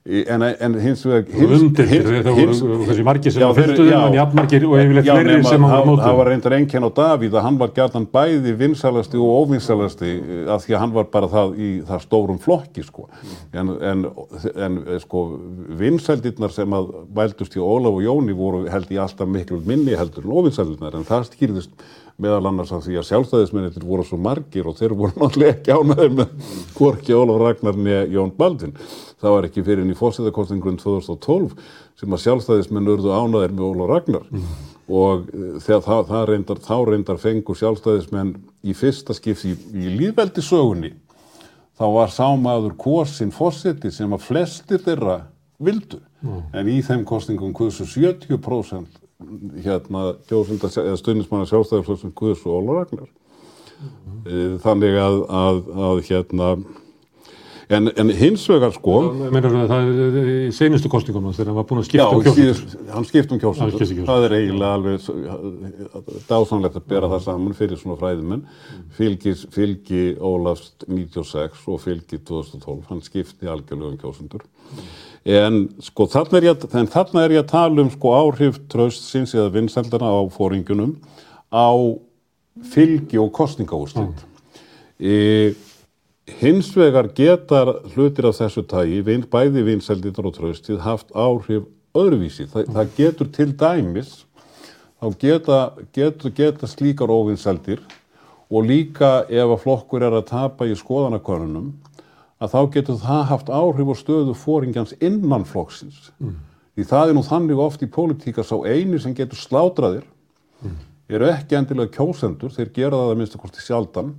[SPEAKER 2] En, en hins vegar...
[SPEAKER 1] þessi margir sem
[SPEAKER 2] já.
[SPEAKER 1] þeim en jafnmargir og yfirleitt fleiri sem að
[SPEAKER 2] það-
[SPEAKER 1] mótu
[SPEAKER 2] Það var reyndar einkenn á Davíð að hann var gætan bæði vinsælasti og óvinsælasti eh, af því að hann var bara það í það stórum flokki sko. En, en, en sko vinsældirnar sem að vældust í Ólaf og Jóni voru held ég alltaf miklu minni heldur en óvinsældirnar en það skýrðist meðal annars af því að sjálfstæðismennir voru svo margir og þeir voru náttúrulega ekki ánæður með hvorki Ólaf Ragnar neða Jón Baldvin. Það var ekki fyrir inn í fórsæðarkostningunum 2012 sem að sjálfstæðismenn urðu ánæður með Ólaf Ragnar. Og eh, þegar það, það reyndar, þá reyndar fengu sjálfstæðismenn í fyrsta skipti í, í líðveldi sögunni þá var sámaður kosin fórseti sem að flestir þeirra vildu. En í þeim kostningum kursu 70% hérna kjósunda eða stundismanna sjálfstæðisflokksins kursu Óla Ragnar mm. þannig að, að, að hérna en, en hins vegar sko
[SPEAKER 1] Meinar það er í seinustu kostingum þegar hann var búin að
[SPEAKER 2] Já,
[SPEAKER 1] skipta um kjósendur
[SPEAKER 2] síðust, hann skipt um
[SPEAKER 1] skipti um.
[SPEAKER 2] Það er eiginlega alveg dásanlegt að bera það saman fyrir svona fræðimenn. Fylgis, fylgi Ólafs 96 og fylgi 2012, hann skipti algjörlega um kjósendur. En sko þarna er ég, þarna er ég að tala um sko áhrif tröstsins eða vinsældana á fóringunum á fylgi og kostningaúrslit. Mm. Hins vegar geta hlutir af þessu vin, bæði vinsældinar og tröstið, haft áhrif öðruvísi. Þa, það getur til dæmis, þá geta, geta, geta slíkar óvinsældir og líka ef að flokkur er að tapa í skoðanakonunum, að þá getur það haft áhrif á stöðu fóringjans innan flokksins. Mm. Því það er nú þannig oft í pólitíka sá eini sem getur slátraðir eru ekki endilega kjósendur, þeir gera það að minnst að kosti sjaldan,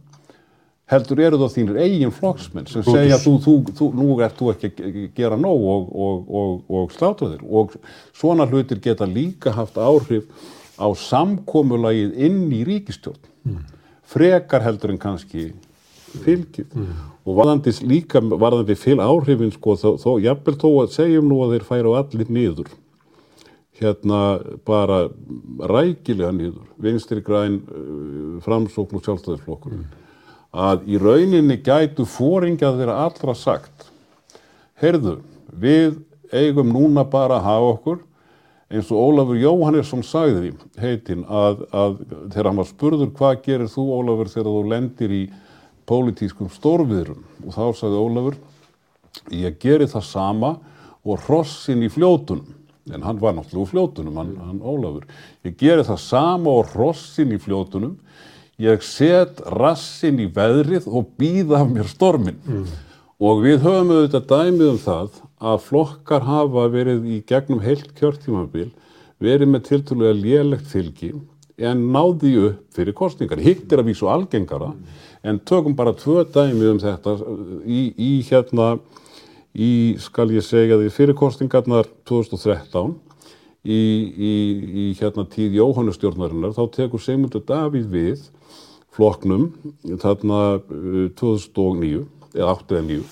[SPEAKER 2] heldur eru það þínir eigin flokksmenn sem segja þú, þú, þú, nú ert þú ekki að gera nóg og, og, og, og slátra þér og svona hlutir geta líka haft áhrif á samkomulagið inn í ríkistjórn mm. frekar heldur en kannski fylgið mm. Og varðandi líka varðandi fylg áhrifin sko þó, þó jafnvel þó að segjum nú að þeir færa allir niður. Hérna bara rækilega niður. Vinstri græn uh, framsókn og sjálfstæðisflokkur. Mm. að í rauninni gætu fóringað þeirra allra sagt heyrðu, við eigum núna bara að hafa okkur. Eins og Ólafur Jóhannesson sagði heitinn að, að þegar hann var spurður hvað gerir þú Ólafur þegar þú lendir í pólitískum stórviðrum og þá sagði Ólafur ég gerir það sama og hrossin í fljótunum en hann var náttúrulega úr fljótunum, hann, hann Ólafur ég gerir það sama og hrossin í fljótunum ég set rassin í veðrið og býða af mér stormin mm. og við höfum auðvitað dæmið um það að flokkar hafa verið í gegnum heilt kjörtímabil verið með tilturlega lélegt fylgi en náði upp fyrir kostningar. Hitt er að vísu algengara en tökum bara tvö dæmi um þetta. Í, í hérna, í skal ég segja því fyrir kostningarnar 2013 í, í, í hérna tíð Jóhannustjórnarinnar þá tekur Sigmundur Davíð við flokknum þarna 2009 eða 8 eða 9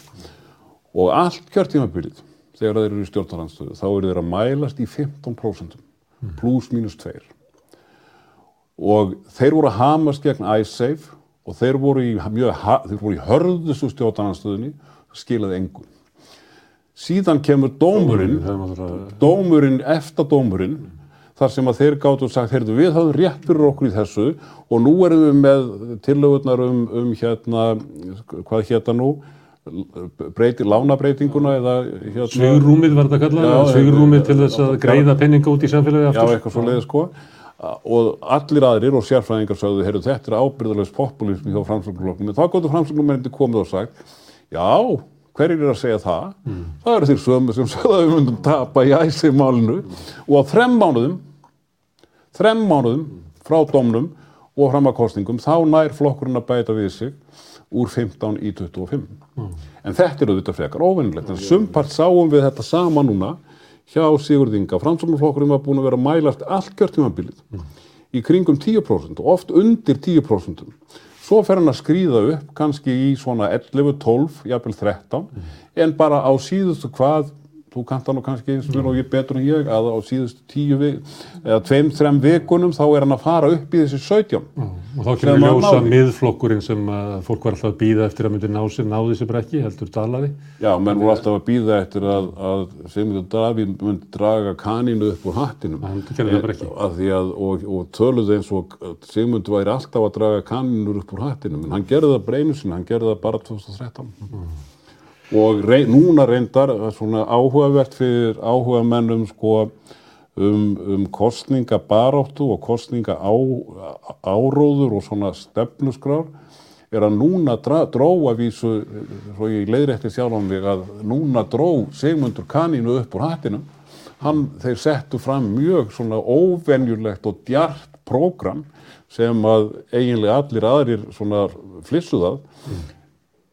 [SPEAKER 2] og allt kjörtímabilið þegar þeir eru í stjórnarhansstöðu þá eru þeir að mælast í 15% mm. pluss mínus 2 og þeir voru að hamast gegn iSafe og þeir voru í, mjög, þeir voru í hörðustu stjórnarhansstöðunni skilaði engun síðan kemur dómurinn dómurinn eftir dómurinn þar sem að þeir gáttu og sagt, heyrðu við hafum rétt fyrir okkur í þessu og nú erum við með tillögurnar um, um hérna, hvað hérna nú? Breyti, lánabreitinguna eða
[SPEAKER 1] hérna, Svigurúmið var þetta kallað, svigurúmið til þess að greiða penninga út í samfélagi
[SPEAKER 2] aftur. Já, eitthvað svo leiði sko og allir aðrir og sérfræðingar sagðu, heyrðu þetta er ábyrðarlegs populismi hjá framsvöngurflokknum en þá gotur framsvöngurmenni komið og sagt já, hverjir er að segja það? Mm. Það eru því sömu sem sagðu að við myndum tapa í æsið málinu og á þrem mánuðum þrem mánuðum frá domnum og fram að kostningum þá nær flokkurinn að bæta við sig úr 15 í 25. Mm. En þetta er auðvitað frekar óvinnilegt. En sumpart sáum við þetta sama núna hjá Sigurd Inga. Framsóknarflokkurinn var búin að vera að mælast allt kjörtímabilið mm. í kringum 10% og oft undir 10%. Svo fer hann að skrýða upp kannski í svona 11, 12, jafnvel 13 mm. en bara á síðustu hvað þú kantar nú kannski eins og mér og ég betur en ég að á síðustu tíu eða tveim, þrem vikunum þá er hann að fara upp í þessi 17 mm.
[SPEAKER 1] og þá kemur ljósa miðflokkurinn sem fólk var alltaf að býða eftir að myndi ná sér náði sér brekki, heldur dalaði
[SPEAKER 2] Já, menn voru alltaf að býða eftir að, að Sigmundur Davíð myndi draga kaninu upp úr hattinum. Að, og, og töluði eins og Sigmundur væri alltaf að draga kaninu upp úr hattinum en hann gerði það breynu sinna, hann gerði það bara 2013 mm og rey, núna reyndar svona áhugavert fyrir áhuga mennum sko um, um kostningabaráttu og kostninga á, áróður og svona stefnusgrár er að núna dró að vísu, svo ég leiðrætti sjálf um mig að núna dró Sigmundur Kanínu upp úr hattinum. Hann, þeir settu fram mjög svona óvenjulegt og djart prógram sem að eiginlega allir aðrir svona flissuðað mm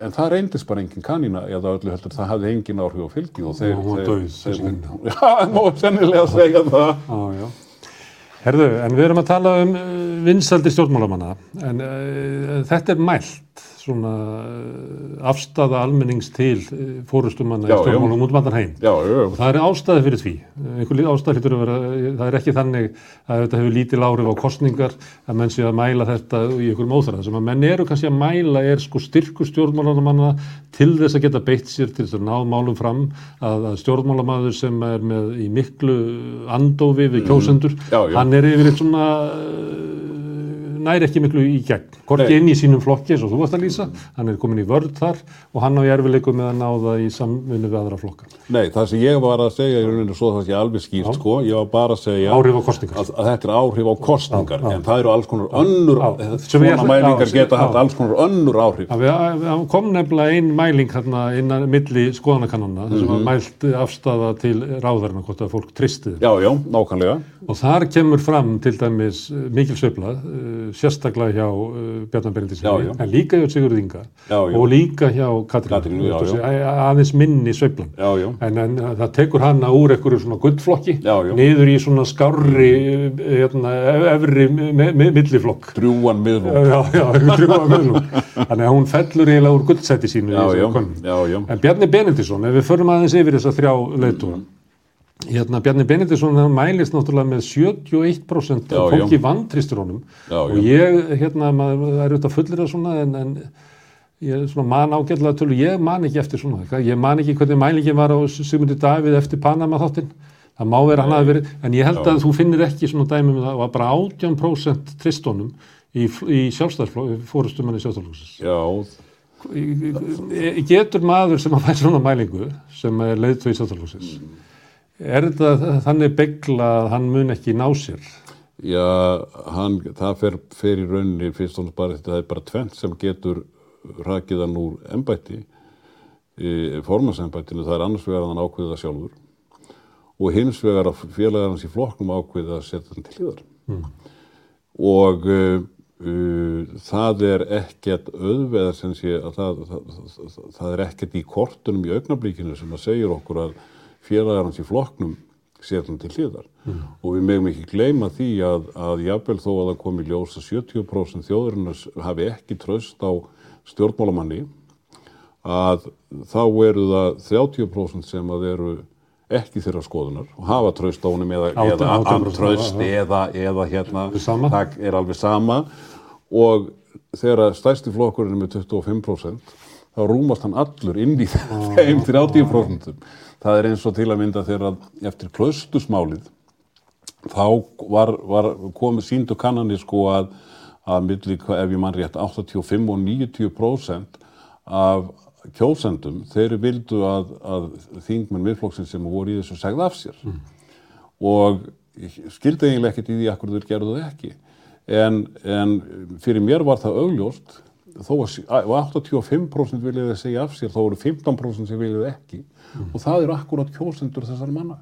[SPEAKER 2] en það reyndist bara engin kanina eða öllu heldur það hafði engin áhrif á fylgi og þeir...
[SPEAKER 1] Hún döið þessi kanina.
[SPEAKER 2] Já, má sennilega segja það.
[SPEAKER 1] Já, já. Herðu, en við erum að tala um uh, vinsaldi stjórnmálamanna, en uh, þetta er mælt svona eh, afstafa almennings til eh, fórustumanna í stjórnmálum út vandan heim
[SPEAKER 2] já, já.
[SPEAKER 1] og það er ástæði fyrir því einhver ástæði hlutur að vera, það er ekki þannig að þetta hefur lítið lárið á kostningar að menn sé að mæla þetta í einhverjum óþræð sem að menn eru kannski að mæla er sko styrku stjórnmálamanna til þess að geta beitt sér til þess að ná málum fram að, að stjórnmálamaður sem er með í miklu andófi við mm. kjósendur, mm. já, hann er yfir eitt svona næri ekki miklu í gegn, hvorki inn í sínum flokki eins og þú varst að lýsa, hann er komin í vörð þar og hann á í erfileikum með að ná það í samvinnu við aðra flokka.
[SPEAKER 2] Nei, það sem ég var að segja í rauninu svo það sé alveg skýrt sko, ég var bara að segja
[SPEAKER 1] á
[SPEAKER 2] að, að þetta er áhrif á kostningar
[SPEAKER 1] Já, já.
[SPEAKER 2] en það eru alls konar önnur
[SPEAKER 1] sem ég
[SPEAKER 2] svona mælingar geta haft alls konar önnur áhrif.
[SPEAKER 1] Það kom nefnilega ein mæling hérna innan milli skoðanakannana sem var mælt afstafa til ráðarinn hvort að fólk tristi þeim.
[SPEAKER 2] Já, já, nákvæmlega.
[SPEAKER 1] Og þar kemur fram til dæmis mikil uh, sérstaklega hjá uh, Bjarnar
[SPEAKER 2] já.
[SPEAKER 1] en líka hjá Sigurður Inga og líka hjá Katrínu, aðeins minni sveiflan. En, en það tekur hana úr einhverju svona gullflokki
[SPEAKER 2] Já, já.
[SPEAKER 1] niður í svona skárri, uh, hérna, efri me, me, milliflokk.
[SPEAKER 2] drjúan miðlum
[SPEAKER 1] Já, já, drjúga meðlum. Þannig að hún fellur eiginlega úr gullsæti sínu.
[SPEAKER 2] Já, já, já,
[SPEAKER 1] En Bjarni Benediktsson, ef við förum aðeins yfir þessa þrjá leiðtúra, hérna Bjarni Benediktsson hann mælist náttúrulega með 71%
[SPEAKER 2] Já,
[SPEAKER 1] af fólki
[SPEAKER 2] já.
[SPEAKER 1] vantristur honum.
[SPEAKER 2] Já,
[SPEAKER 1] og ég, hérna, maður er auðvitað fullir af svona en, en ég svona man ágætlega tölu, ég man ekki eftir svona, hvað, ég man ekki hvernig mælingin var á Sigmundi Davíð eftir Panama þáttinn, það má vera hann hafi verið, en ég held
[SPEAKER 2] Já.
[SPEAKER 1] að þú finnir ekki svona dæmi með það, það var bara 18% tristónum í, í sjálfstæðsflokk, fórustumanni sjálfstæðsflokksins
[SPEAKER 2] Já,
[SPEAKER 1] getur maður sem að færa svona mælingu sem er leiðtói sáttálflóksins er þetta þannig begla að hann mun ekki ná sér?
[SPEAKER 2] Já hann, það fer, fer í rauninni fyrst og náttúrulega bara þetta er bara tvent sem getur rakið hann úr embætti formansembættinu, það er annars vegar að hann ákveða það sjálfur og hins vegar að félagar hans í flokknum ákveða að setja hann til hliðar. Og uh, uh, það er ekkert auðveðar sem sé að það, það, það, það er ekkert í kortunum í augnablíkinu sem að segja okkur að félagar hans í flokknum hann til hliðar. Og við megum ekki gleyma því að, að jafnvel þó að það komi ljós að 70% þjóðurinnar hafi ekki tröst á stjórnmálamanni að þá eru það 30% sem að eru ekki þeirra skoðunar og hafa tröst á honum eða, eða antröst eða, eða hérna það er alveg sama. Og þegar stærsti flokkurinn er með 25% þá rúmast hann allur inn í þeim 30% það er eins og til að mynda þegar að eftir klaustusmálið þá var, var komið síndu kannanir sko að, að milli, hvað- ef ég mann rétt, 85 og 90% af kjósendum, þeir vildu að, að þingmenn miðflokksins sem voru í þessu segð af sér. Og ég skildi eiginlega ekkert í því akkur þeir gerðu það ekki. En, en fyrir mér var það augljóst þó að sí- að 85% viljaði segja af sér þá voru 15% sem viljaði ekki. Og það eru akkurat kjósendur þessar manna.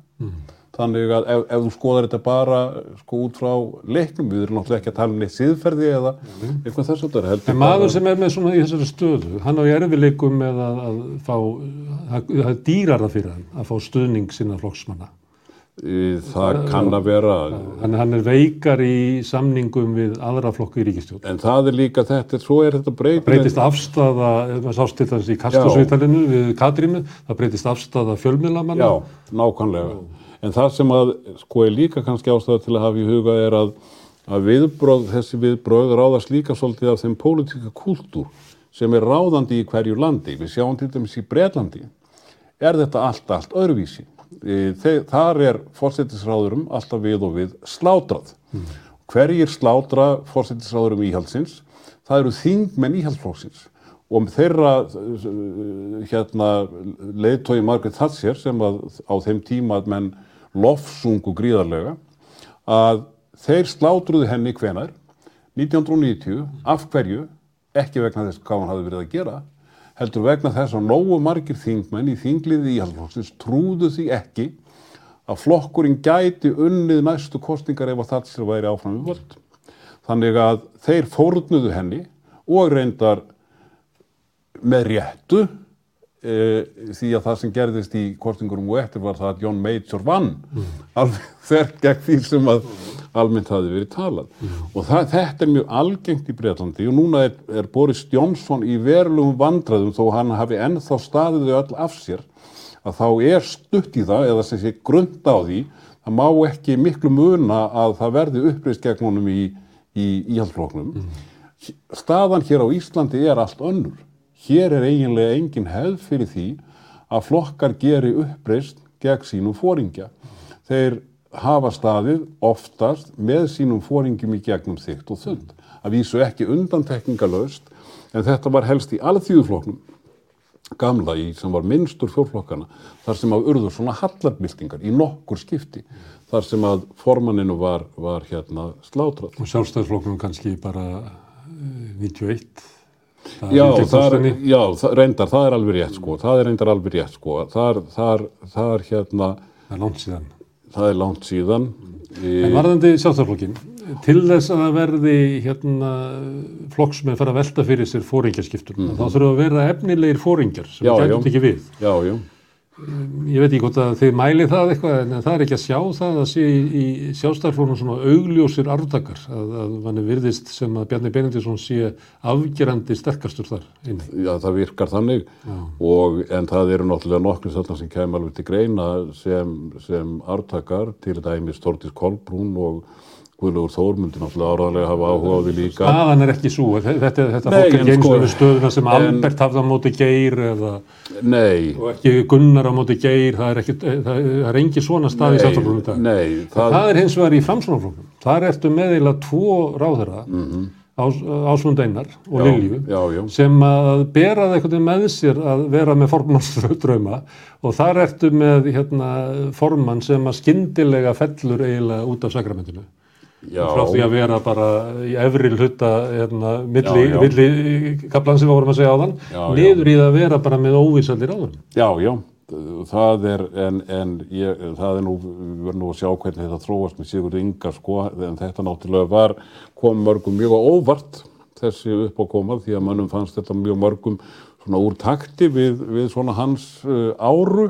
[SPEAKER 2] Þannig að ef, ef þú skoðar þetta bara sko út frá leiknum við erum náttúrulega ekki að tala um neitt siðferði eða eitthvað þess að það er
[SPEAKER 1] en maður sem er með svona í þessari stöðu hann á erfileikum með að, að fá það er dýrara fyrir hann að fá stuðning sinna flokksmanna
[SPEAKER 2] það kann að vera
[SPEAKER 1] hann, hann er veikar í samningum við aðra flokku í ríkistjórn
[SPEAKER 2] en það er líka þetta, svo er þetta breytið
[SPEAKER 1] breytist afstafa, maður sást til þess í kastusvitalinu við Katrínu, það breytist afstafa fjölmiðlamanna
[SPEAKER 2] Já, nákvæmlega. En það sem að, sko, er líka kannski ástæða til að hafa í huga er að, að viðbröð, þessi viðbröð ráðast líka svolítið af þeim pólitíka kúltúr sem er ráðandi í hverju landi. Við sjáum til dæmis í Bretlandi, er þetta allt, allt öðruvísi. Þar er fórsetisráðurum alltaf við og við slátrað. Hverjir slátra fórsetisráðurum íhaldsins? Það eru þingmenn íhaldsflóksins og þeirra uh, hérna leiðtói Margaret Thatcher sem að á þeim tíma að menn lofsungu gríðarlega að þeir slátruðu henni hvenar 1990 af hverju ekki vegna þess hvað hann hafði verið að gera heldur vegna þess að nógu margir þingmenn í þingliði íhaldsflokksins trúðu því ekki að flokkurinn gæti unnið næstu kostningar ef að Thatcher væri áfram við völd. Þannig að þeir fórnuðu henni og reyndar með réttu e, því að það sem gerðist í kostningurum og eftir var það að John Major vann alveg þær gegn því sem að almennt hafi verið talað. Og það, þetta er mjög algengt í Breitlandi og núna er, er Boris Johnson í verulegum vandræðum þó hann hafi ennþá staðið þau öll af sér að þá er stutt í það eða sem sé grund á því það má ekki miklu muna að það verði uppreist gegn honum í, í íhaldsfloknum staðan hér á Íslandi er allt önnur. Hér er eiginlega engin hefð fyrir því að flokkar geri uppreist gegn sínum fóringja. Þeir hafa staðið oftast með sínum fóringjum í gegnum þygt og þund. að vísu ekki undantekningalöst, en þetta var helst í alþjóðufloknum gamla í sem var minnstur fjórflokkana þar sem að urður svona hallarbyltingar í nokkur skipti þar sem að formanninu var, var hérna slátrað.
[SPEAKER 1] Og sjálfstæðisflokknum kannski bara eh, 91. Það
[SPEAKER 2] Já, það
[SPEAKER 1] kostinni.
[SPEAKER 2] já það, reyndar, það er alveg rétt sko, það er reyndar alveg rétt sko, þar, þar, þar hérna,
[SPEAKER 1] Það er langt síðan.
[SPEAKER 2] Það er langt síðan.
[SPEAKER 1] En varðandi sjálfstæðisflokkin, til þess að verði hérna flokksmenn fara að velta fyrir sér fóringjaskiptum, þá þurfa að vera efnilegir fóringjar sem
[SPEAKER 2] já.
[SPEAKER 1] gætum ekki við.
[SPEAKER 2] Já, já,
[SPEAKER 1] Ég veit ekki hvort að þið mæli það eitthvað, en það er ekki að sjá það að sé í, í sjálfstæðisfloknum svona augljósir arfdakar, að, að manni virðist sem að Bjarni Benediktsson sé afgerandi sterkastur þar inni.
[SPEAKER 2] já, það virkar þannig og en það eru náttúrulega nokkru þarna sem kemur alveg til greina sem, sem artakar til dæmis Þórdís Kolbrún og Guðlaugur Þórmundi náttúrulega áraðlega hafa áhuga á því líka.
[SPEAKER 1] Staðan er ekki svo, þetta, þetta
[SPEAKER 2] Nei,
[SPEAKER 1] fólk er ekki eins
[SPEAKER 2] sko-
[SPEAKER 1] stöðuna sem
[SPEAKER 2] en-
[SPEAKER 1] Albert hafði á móti Geir eða
[SPEAKER 2] Nei,
[SPEAKER 1] og ekki Gunnar á móti Geir, það er, ekki, það, er engi svona stað í sjálfstæðisflokkum í dag.
[SPEAKER 2] nei,
[SPEAKER 1] Það,
[SPEAKER 2] það,
[SPEAKER 1] er hins vegar í framsvonarflokkum. Þar ertu með eiginlega tvo ráðherra, Ás, Ásmund Einar og Lilju, sem að bera það einhvern veginn með sér að vera með formannsdrauma og þar ertu með hérna, formann sem að skyndilega fellur eiginlega út af sakramentinu. Frá því að vera bara í efri hluta hérna, milli,
[SPEAKER 2] Já, já.
[SPEAKER 1] milli kaplan sem við vorum að segja á þann, niður í það að vera bara með óvísaldir áður.
[SPEAKER 2] já, já, það er, en, en ég, það er nú, við verðum nú að sjá hvernig þetta þróast með Sigurd Inga, sko, en þetta náttúrulega var, kom mörgum mjög óvart þessi uppákomað, því að mönnum fannst þetta mjög mörgum svona úr takti við, við svona hans uh, áru,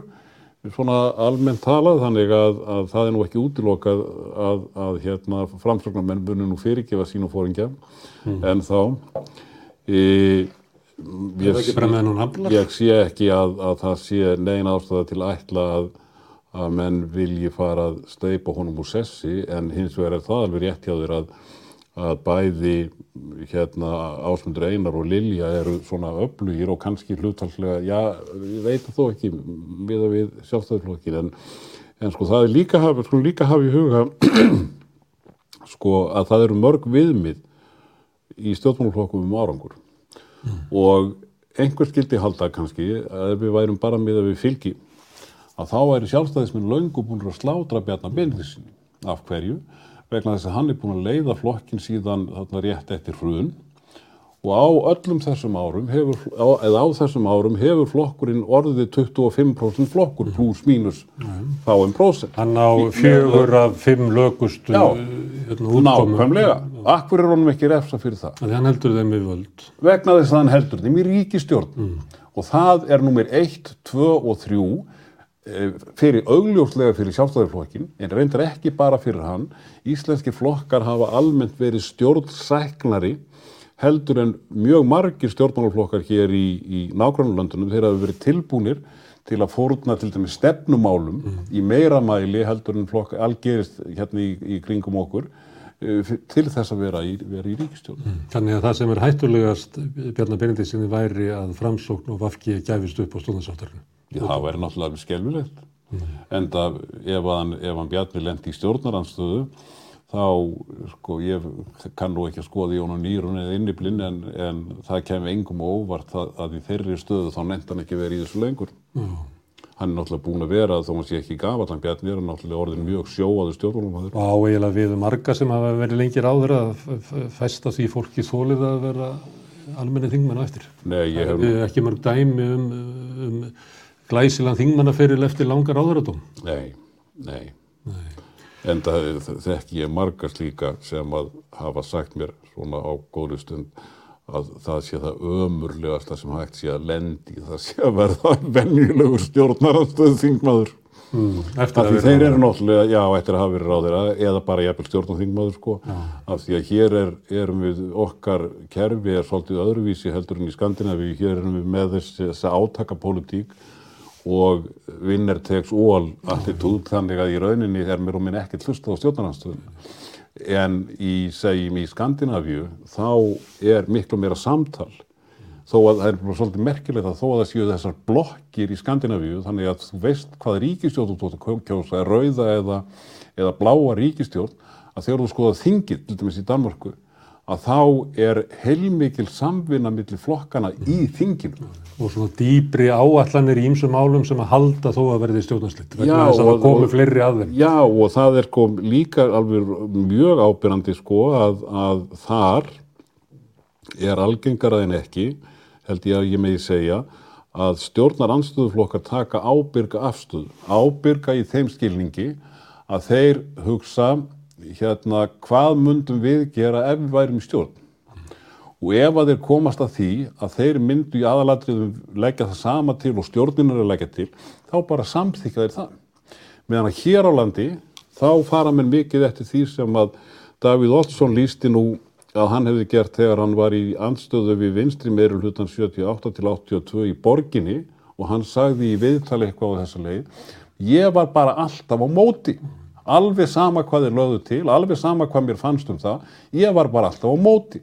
[SPEAKER 2] svona almennt talað, þannig að, að það er nú ekki útilokað að, að hérna, framsögnarmenn bunni nú fyrirgefa sínum fóringja, en þá, e,
[SPEAKER 1] aflar?
[SPEAKER 2] Ég sé ekki að, að það sé negin ástæða til að ætla að, að menn vilji fara að steipa honum úr sessi en hins vegar er það alveg rétt hjá þér að, að bæði hérna Ásmundur Einar og Lilja eru svona öflugir og kannski hlutalslega, já, ég veit þó ekki við að við sjálfstæðiflokkin en, en sko það er líka hafa, sko líka hafa í huga sko að það eru mörg viðmið í stjórnmálaflokkum um árangur. Og einhver skildi halda kannski að ef við værum bara miða við fylgi að þá væri sjálfstæðisminn löngu búin að slátra Bjarnar Benediktsson af hverju vegna þess að hann er búin að leiða flokkin síðan þarna rétt eftir hrun. Og á öllum þessum árum hefur, eða á þessum árum hefur flokkurinn orðið 25% flokkur pluss mínus þá um prósent.
[SPEAKER 1] Hann á fjögur af fimm lögustu hérna, útkomum.
[SPEAKER 2] nákvæmlega, akkur er honum ekki refsa fyrir það?
[SPEAKER 1] Þannig hann heldur þeim við völd.
[SPEAKER 2] vegna þess að hann heldur þeim í ríkistjórn og það er nummer 1, 2 og 3 eh, fyrir augljóslega fyrir sjálfstæðarflokkin en reyndar ekki bara fyrir hann íslenski flokkar hafa almennt verið stjórnsæknari heldur en mjög margir stjórnmálaflokkar hér í, í nágrannlöndunum þeir hafa verið tilbúnir til að fórna til dæmis stefnumálum í meira mæli heldur en flokk algerist hérna í, í kringum okkur eh, til þess að vera í, vera í ríkistjórn.
[SPEAKER 1] Þannig að það sem er hættulegast Bjarnar Benediktsson væri að framsókn og vafki gæfist upp á stúðansáttarinu.
[SPEAKER 2] Já, það væri náttúrulega skelvilegt. En það, ef hann, hann Bjarni lendi í stjórnaranstöðu, þá, sko, ég kann nú ekki að skoða í honum nýrun eða inniblinn, en, en það kemur engum á óvart að, að í þeirri stöðu þá nefndi hann ekki verið í þessu lengur. Hann er náttúrulega búin að vera, þó hann sé ekki gafall, hann Bjarni er hann náttúrulega orðin mjög sjóaður stjórnarumhæður.
[SPEAKER 1] Og á eiginlega við marga sem hafa verið lengir áður að festa því fólki þólið að vera almenni þingmenn á eftir.
[SPEAKER 2] Nei, ég hef,
[SPEAKER 1] ekki mörg dæmi um, um glæsilan þingmannaferil eftir langar áðuradóm.
[SPEAKER 2] nei, nei. En það þekki ég marga slíka sem að hafa sagt mér svona á góðri stund að það sé það ömurlegasta sem hægt sé að lendi, það sé að verða venjulegur stjórnaranstöðu þingmaður.
[SPEAKER 1] Mm, eftir að vera
[SPEAKER 2] þeir eru náttúrulega, já, eftir að hafa verið ráðir eða bara jafnvel stjórnarþingmaður, sko. Af því að hér er, erum við, okkar kerfi er svolítið öðruvísi heldur en í Skandinavíu, hér erum við með þessi, þessi átakapólitík og vinner tegs all attitút, þannig að í rauninni er mér og minn ekkert hlustað á stjórnaranstöðunni. En í, segjum í Skandinavíu, þá er miklu meira samtal þó að það er bara svolítið merkilegt að þó að það séu þessar blokkir í Skandinavíu þannig að þú veist hvað ríkistjórn þú tótt að kjósa, rauða eða, eða bláa ríkistjórn að þegar þú skoða þingið, til dæmis í Danmörku að þá er heilmikil samvinna millir flokkana í þinginu.
[SPEAKER 1] Og svona dýbri áallanir í ýmsum álum sem að halda þó að verði stjórnarslitt. Vegna þess að það komi fleiri að þeim.
[SPEAKER 2] Já og það er kom líka alveg mjög ábyrrandi sko að, að þar er algengara en ekki, held ég að ég megi segja, að stjórnar anstöðuflokkar taka ábyrga afstöðu. Ábyrga í þeim skilningi að þeir hugsa hérna hvað mundum við gera ef við værum í stjórn. Og ef að þeir komast að því að þeir myndu í aðalatriðum leggja það sama til og stjórninar að leggja til, þá bara samþykja þeir það. Meðan að hér á landi, þá fara mér mikið eftir því sem að Davíð Olsson lísti nú að hann hefði gert þegar hann var í andstöðu við vinstri meirul hlutan 78 til 82 í borginni og hann sagði í viðtali eitthvað á þessa leið, ég var bara alltaf á móti. Alveg sama hvað þeir lögðu til, alveg sama hvað mér fannst um það, ég var bara alltaf á móti.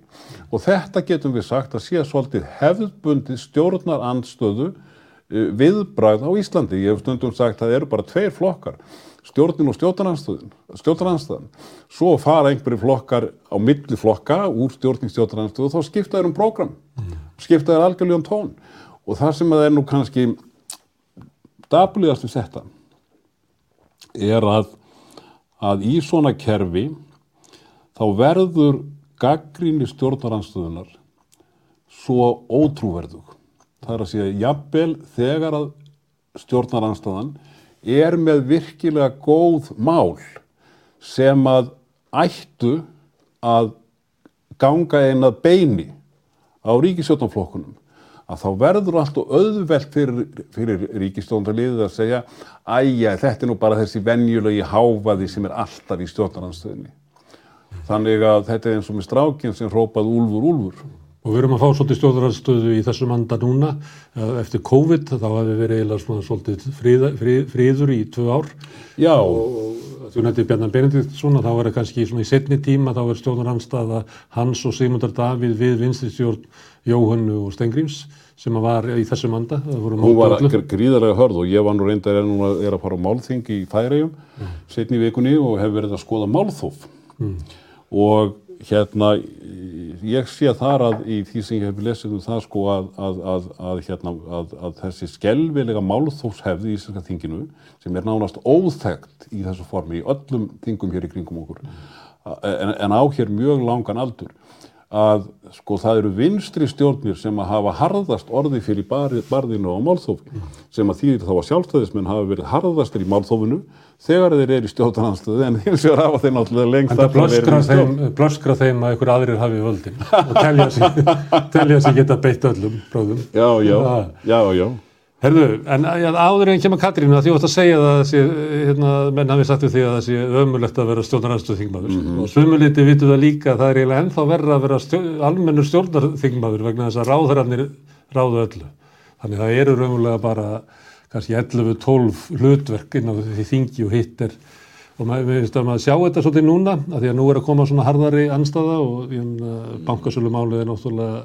[SPEAKER 2] Og þetta getum við sagt að sé svolítið hefðbundið stjórnar andstöðu uh, viðbragð á Íslandi. Ég hef stundum sagt að það eru bara tveir flokkar, stjórnin og stjórnarandstöðun. Svo fara einhverju flokkar á milli flokka úr stjórning stjórnarandstöðu og þá skipta þeir um prógram, skipta þeir algjörlega um tón. Og það sem að er nú kannski dapligast við þetta er að, að í svona kerfi þá verður gaggríni stjórnarandstöðunar svo ótrúverðug. Það er að segja, jafnvel þegar að stjórnarandstöðan er með virkilega góð mál sem að ættu að ganga einn að beini á ríkistjórnarflokkunum að þá verður alltaf auðvelt fyrir, fyrir ríkistjórnarliðið að segja æja, þetta er nú bara þessi venjulegi háfaði sem er alltaf í stjórnaranstöðinni. Þannig að þetta er eins og með strákinn sem hrópað úlfur, úlfur.
[SPEAKER 1] Og við erum að fá svolítið stjórnaranstöðu í þessum anda núna. Eh, Eftir COVID þá hefur verið eiginlega svona svolítið fríða, frí, fríður í tvö ár.
[SPEAKER 2] Já,
[SPEAKER 1] Og þú nefndir Bjarnar Benediktsson að þá er það kannski svona í setni tíma þá er stjórnaranstaða hans og Sigmundar Davíð við vinstri stjórn Jóhannu og Stengrims sem var í þessum anda.
[SPEAKER 2] Hún var gríðarlega hörð og ég var nú reyndar er, núna, er að fara á málþing í Færegjum setni í vikunni og hef verið að skoða málþóf. Og hérna ég sé þar að í því sem ég hef lesið um það sko að, að, að, að, hérna, að, að þessi skelvilega málþófshefði í Íslandska þinginu sem er nánast óþægt í þessu formi í öllum þingum hér í kringum okkur en, en á hér mjög langan aldur að sko það eru vinstri stjórnir sem að hafa harðast orði fyrir barði, barðinu á málþófi sem að þýðir þá að sjálfstæðismenn hafa verið harðastir í málþófinu þegar þeir eru í stjórnarandstöðu en hins vegar hafa þeir náttúrulega lengst
[SPEAKER 1] En það
[SPEAKER 2] verið
[SPEAKER 1] blöskra
[SPEAKER 2] í stjórn.
[SPEAKER 1] þeim, blöskra þeim að einhver aðrir hafi völdin og telja sig, telja sig geta beitt öllum bróðum.
[SPEAKER 2] Já, já, já, já.
[SPEAKER 1] Herðu, en ja, áður en kemur Katrínu að því þú ætti að segja það að þessi, hérna, menn hafi sagt við því að það sé ömulegt að vera stjórnaranstöð þingmaður og sumuliti vitu það líka að það er eiginlega ennþá verra að vera stjó, almennur stjórnarþingmaður vegna þess að ráðherrarnir ráðu öllu. Þannig það eru raunverulega bara kannski 11-12 hlutverk inn á því þingi og hitt er og maður finnst að maður sjá þetta svolítið núna að því að nú er að koma svona harðari anstaða og bankasölumálið er náttúrulega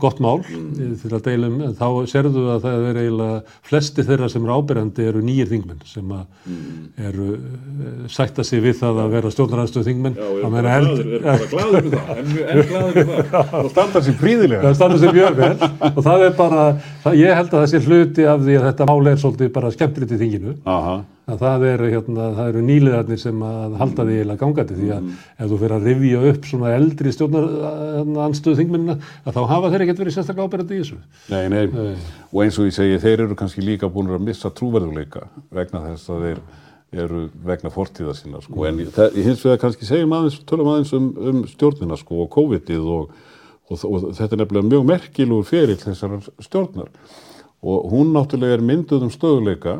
[SPEAKER 1] gott mál mm. fyrir að deilum, en þá serðu að það er eiginlega flesti þeirra sem eru ábyrjandi eru nýjir þingmenn sem að eru uh, sætta sig við það að vera stjórnaranstöð þingmenn að meina eld,
[SPEAKER 2] glaður við það, en, en glaður við það. Og standa sér príðilega.
[SPEAKER 1] það standa sér mjög vel og það er bara, það, ég held að það sé hluti af því að þetta mál er svolítið bara skemmtilegt í þinginu
[SPEAKER 2] Aha,
[SPEAKER 1] að það eru, hérna, það eru nýliðarnir sem að halda því eiginlega gangandi því að ef þú fyrir að rifja upp svona eldri stjórnaranstöðu þingmennina að þá hafa þeir ekkert verið sérstaklega ábyrjandi í þessu.
[SPEAKER 2] nei, nei. Og eins og ég segi, þeir eru kannski líka búin að missa trúverðuleika vegna þess að þeir eru vegna fortíða sína, sko. En það, hins vegar kannski segjum aðeins, tölum aðeins um, um stjórnina, sko, og COVID-ið og, og, og þetta er nefnilega mjög merkilugur ferill þessar stjórnar. Og hún náttúrulega er mynduð um stöðuleika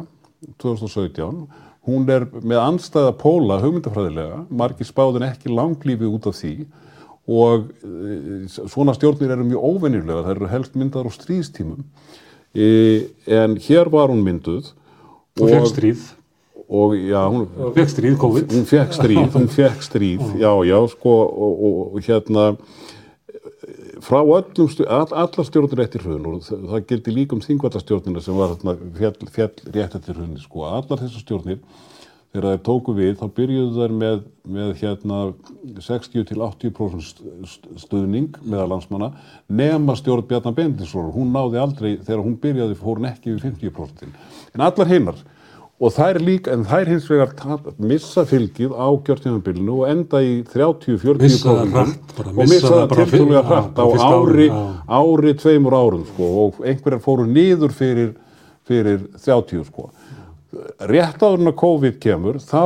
[SPEAKER 2] 2017. Hún er með anstæða póla hugmyndafræðilega, margir spáðin ekki langlífi út af því og e, svona stjórnir eru mjög óvenjulega, það eru helst myndaðar á stríðstímum. E, en hér var hún mynduð
[SPEAKER 1] Og fekk stríð,
[SPEAKER 2] og já, hún,
[SPEAKER 1] og fekk stríð,
[SPEAKER 2] hún fekk stríð, hún fekk stríð, já, já, sko, og, og, og hérna, frá öllum, all, allar stjórnir eftir hrun og það, það gildi líka um þingvallastjórnina sem var þarna fjall, fjall rétt eftir hrunni, sko, allar þessar stjórnir, þegar þeir tóku við þá byrjuðu þær með, með hérna 60 til 80% st- st- stuðning meðal landsmanna nema stjórn Bjarnar Bendinsson hún náði aldrei, þegar hún byrjaði fór hún ekki við 50% en allar hinnar og þær líka, en þær hins vegar tap, missa fylgið á kjörtíðanbylnu og enda í 30-40%
[SPEAKER 1] Missa það hratt, bara
[SPEAKER 2] og
[SPEAKER 1] missa það
[SPEAKER 2] það
[SPEAKER 1] fyrr-
[SPEAKER 2] hratt á ári,
[SPEAKER 1] ári,
[SPEAKER 2] tveimur árum sko, og einhverjar fóru niður fyrir, fyrir 30 sko. Rétt áður en að COVID kemur þá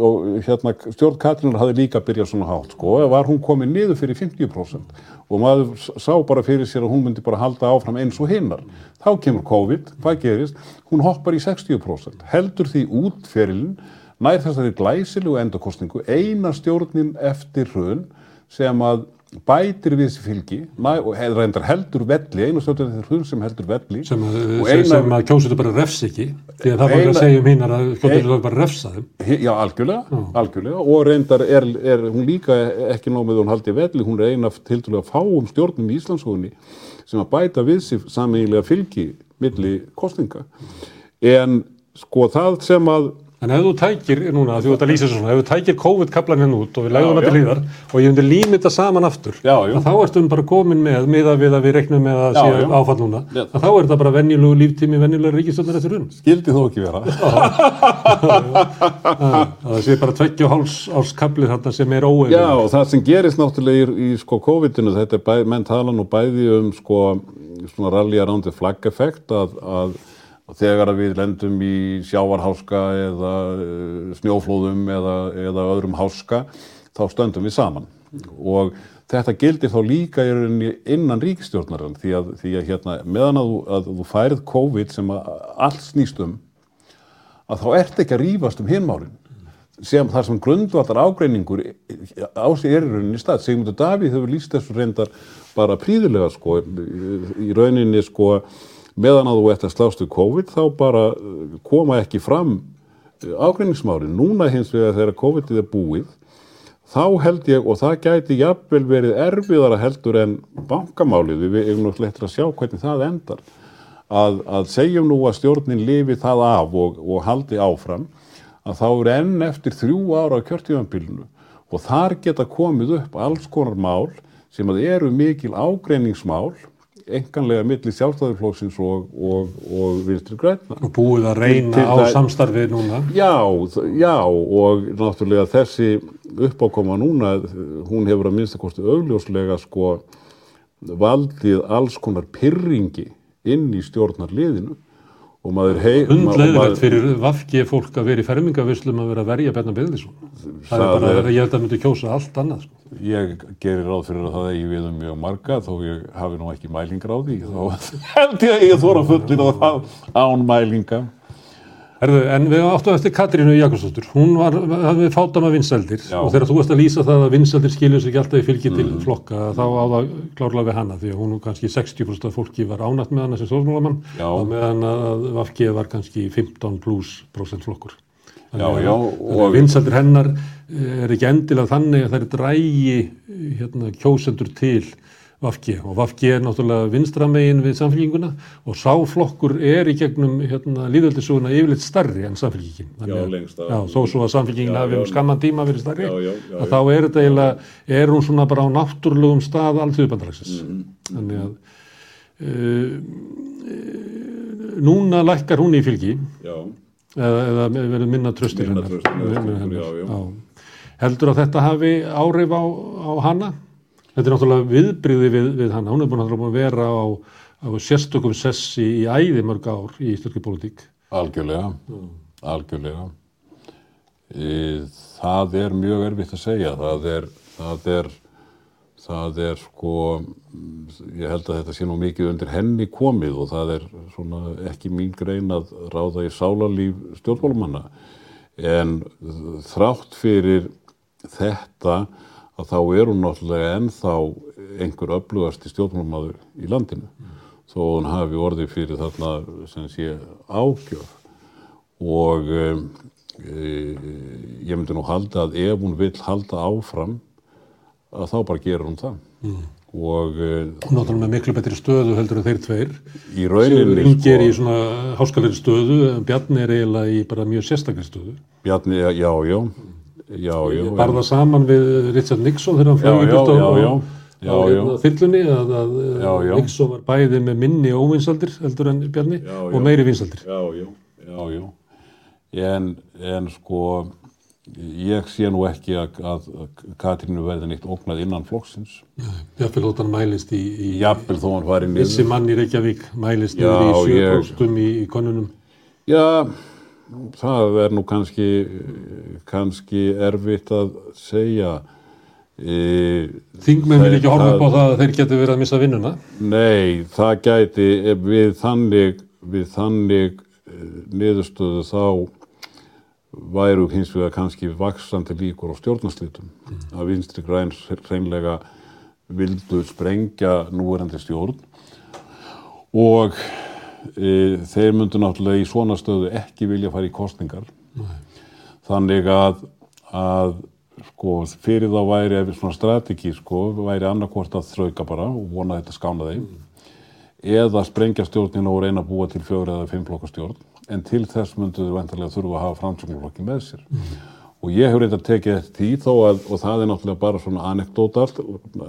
[SPEAKER 2] og hérna stjórn Katrínar hafði líka byrjað svona hátt sko, var hún komin niður fyrir 50% og maður sá bara fyrir sér að hún myndi bara halda áfram eins og hinnar. Þá kemur COVID, hvað gerist? Hún hoppar í 60%, heldur því út ferilinn, nær þessari glæsilegu endakostningu, eina stjórnin eftir hrun sem að bætir við þessi fylgi og reyndar heldur velli, eina stjórnin eftir hrun sem heldur velli.
[SPEAKER 1] Sem, að-
[SPEAKER 2] og
[SPEAKER 1] sem, sem að kjósuðu bara refs ekki því að það var ekki að segja um hinnar að kjósuðu bara refsa þeim.
[SPEAKER 2] Já, algjörlega, algjörlega. Og reyndar er, er hún líka ekki nóg með hún haldi velli, hún er eina af tildulega fáum stjórnum í Íslandshóðinni sem að bæta við sig sameiginlega fylgi milli kostninga en sko það sem að
[SPEAKER 1] En ef þú tækir núna, því þú ert að lýsa svona, ef þú tækir COVID-kaplan hérna út og við legðum
[SPEAKER 2] Já,
[SPEAKER 1] það til
[SPEAKER 2] já.
[SPEAKER 1] hlýðar og ég myndi lína þetta saman aftur,
[SPEAKER 2] Já,
[SPEAKER 1] að þá ertum bara komin með, miða við að við reiknum með að sé áfall núna,
[SPEAKER 2] Já.
[SPEAKER 1] að þá er þetta bara venjulegu líftími, venjulega ríkistöndur eftir hunn.
[SPEAKER 2] skildi þó ekki vera
[SPEAKER 1] Að það sé bara tveggja og háls árs kaplið þarna sem er óeigum.
[SPEAKER 2] Já, og það sem gerist náttúrulega í, í sko COVID-inu, þetta er bæ, menn tala nú bæði um sko svona rally around the flag effect að, að þegar við lendum í sjávarháska eða uh, snjóflóðum eða, eða öðrum háska, þá stöndum við saman. Og þetta gildir þá líka innan ríkistjórnarann því að, því að hérna, meðan að þú, að þú færið COVID sem allt snýst um, að þá ert ekki að rífast um hinmálinn sem þar sem grundvallar ágreiningur á sig er í rauninni stað. Sigmundur Davíð hefur lýst þessu reyndar bara príðilega sko, í rauninni sko, meðan að þú ert að slást við COVID þá bara eh, koma ekki fram ágreiningsmáli. Núna hins vegar þegar COVID-ið er búið þá held ég, og það gæti jafnvel verið erfiðara heldur en bankamálið, við erum náttúrulega eftir að sjá hvernig það endar, að, að segjum nú að stjórnin lifi það af og, og haldi áfram, að þá er enn eftir þrjú ára á kjörtíðanbílunu og þar geta komið upp alls konar mál sem að eru mikil ágreiningsmál, enganlega milli sjálfstæðurflóksins og, og, og vinstri græna.
[SPEAKER 1] Og búið að reyna
[SPEAKER 2] Til
[SPEAKER 1] á
[SPEAKER 2] dæ-
[SPEAKER 1] samstarfið núna.
[SPEAKER 2] Já, já og náttúrulega þessi uppákoma núna, hún hefur að minnstakosti augljóslega sko valdið alls konar pyrringi inn í stjórnarliðinu og maður hei... ma-
[SPEAKER 1] Undleðilegt
[SPEAKER 2] maður-
[SPEAKER 1] fyrir vafki fólk að vera í fermingavislum að vera að verja Bjarnar Byrðisson. Það er bara,
[SPEAKER 2] er-
[SPEAKER 1] ég held að myndi kjósa allt annað. Sko.
[SPEAKER 2] Ég gerir ráð fyrir að það eigi við um mjög marga þó ég hafi nú ekki mælingar á því þá held ég að ég þóra fullin og það án mælinga.
[SPEAKER 1] Herðu, en við áttum eftir Katrínu Jakobsdóttur. Hún var, hafði fátama vinsældir
[SPEAKER 2] Já.
[SPEAKER 1] og þegar þú varst að lýsa það að vinsældir skiljur sig ekki alltaf í fylgi til flokka, þá á það klárlega við hana því að hún kannski 60% af fólki var ánætt með hana sem stjórnmálamann
[SPEAKER 2] Já.
[SPEAKER 1] og meðan að Vafki var kannski 15 pluss prosent flokkur.
[SPEAKER 2] Já, já,
[SPEAKER 1] og
[SPEAKER 2] og-
[SPEAKER 1] vinsældir hennar eh, er ekki endilega þannig að það er drægi hérna, kjósendur til Vafki og Vafki er náttúrulega vinstramegin við samfélkinguna og sáflokkur er í gegnum hérna, líðöldisuguna yfirleitt starri en samfélkingin. Þannig
[SPEAKER 2] Já, lengst af.
[SPEAKER 1] Já, þó svo að samfélkingin
[SPEAKER 2] Já,
[SPEAKER 1] hafi um
[SPEAKER 2] já.
[SPEAKER 1] skamman tíma verið starri,
[SPEAKER 2] Já, já, já,
[SPEAKER 1] að þá er þetta eiginlega, er hún svona bara á náttúrulegum stað allþjóðbandaræksins.
[SPEAKER 2] Mhm.
[SPEAKER 1] Þannig að uh, núna lækkar hún í fylgi
[SPEAKER 2] Já,
[SPEAKER 1] eða, eða verður minna tröstir
[SPEAKER 2] Minna
[SPEAKER 1] hennar. Minna
[SPEAKER 2] já,
[SPEAKER 1] hennar,
[SPEAKER 2] já.
[SPEAKER 1] Heldur að þetta hafi áhrif á, á hana? Þetta er náttúrulega viðbriði við, við hana. Hún er búin að vera á, á sérstökum sessi í æði mörg ár í íslenski pólitík.
[SPEAKER 2] algjörlega, algjörlega. E, það er mjög erfitt að segja. Það er, það er, það er sko, ég held að þetta sé nú mikið undir henni komið og það er svona ekki mín grein að ráða í sálarlíf stjórnmálumanna. En þrátt fyrir þetta að þá er hún náttúrulega ennþá einhver öflugasti stjórnmálumadur í landinu. Þó hún hafi orðið fyrir þarna sem sé ágjöf. Og um, e, ég myndi nú halda að ef hún vill halda áfram að þá bara gerur hún það. Og uh,
[SPEAKER 1] og náttúrulega með miklu betri stöðu heldur en þeir tveir.
[SPEAKER 2] Í rauninni
[SPEAKER 1] Ingi er í
[SPEAKER 2] sko,
[SPEAKER 1] svona háskalegri stöðu en Bjarni er eiginlega í bara mjög sérstaklega stöðu.
[SPEAKER 2] Bjarni, já, já, já, já,
[SPEAKER 1] Var það saman við Richard Nixon þegar hann
[SPEAKER 2] Já,
[SPEAKER 1] flög í
[SPEAKER 2] já,
[SPEAKER 1] burt á,
[SPEAKER 2] já, já, já, já.
[SPEAKER 1] hérna, þyrlunni að, að
[SPEAKER 2] Já, já.
[SPEAKER 1] Nixon var bæði með minni óvinsaldir heldur en Bjarni
[SPEAKER 2] Já,
[SPEAKER 1] og
[SPEAKER 2] já.
[SPEAKER 1] meiri vinsaldir.
[SPEAKER 2] já, já, já, já. En, en sko, ég sé nú ekki að, að Katrínu verði neitt ógnað innan flokksins.
[SPEAKER 1] Jafnvel þótt hann mælist í, í
[SPEAKER 2] Jafnvel þó hann fari
[SPEAKER 1] vissi
[SPEAKER 2] niður.
[SPEAKER 1] mann í Reykjavík mælist
[SPEAKER 2] Já,
[SPEAKER 1] niður í
[SPEAKER 2] ég-
[SPEAKER 1] 7% í, í konunum.
[SPEAKER 2] Já, það er nú kannski, kannski erfitt að segja. E,
[SPEAKER 1] Þingmenn vil ekki horfa upp á
[SPEAKER 2] það-
[SPEAKER 1] að þeir geti verið að missa vinnuna.
[SPEAKER 2] Nei, það gæti ef við þannig, við þannig eh, niðurstöðu þá væru hins vegar kannski vaksandi líkur á stjórnarslitum. Að vinstri græn hreinlega vildu sprengja núverandi stjórn og e, þeir myndu náttúrulega í svona stöðu ekki vilja fara í kostningar. Þannig að, að sko, fyrir þá væri ef svona strategi sko, væri annarkvort að þrauka bara og vona þetta skána þeim eða sprengja stjórnina og reyna að búa til fjögur eða fimm flokka stjórn. En til þess myndu þau ventarlega þurfa að hafa framsögnarflokki með sér og ég hefur reynd að tekið eftir því þó að og það er náttúrulega bara svona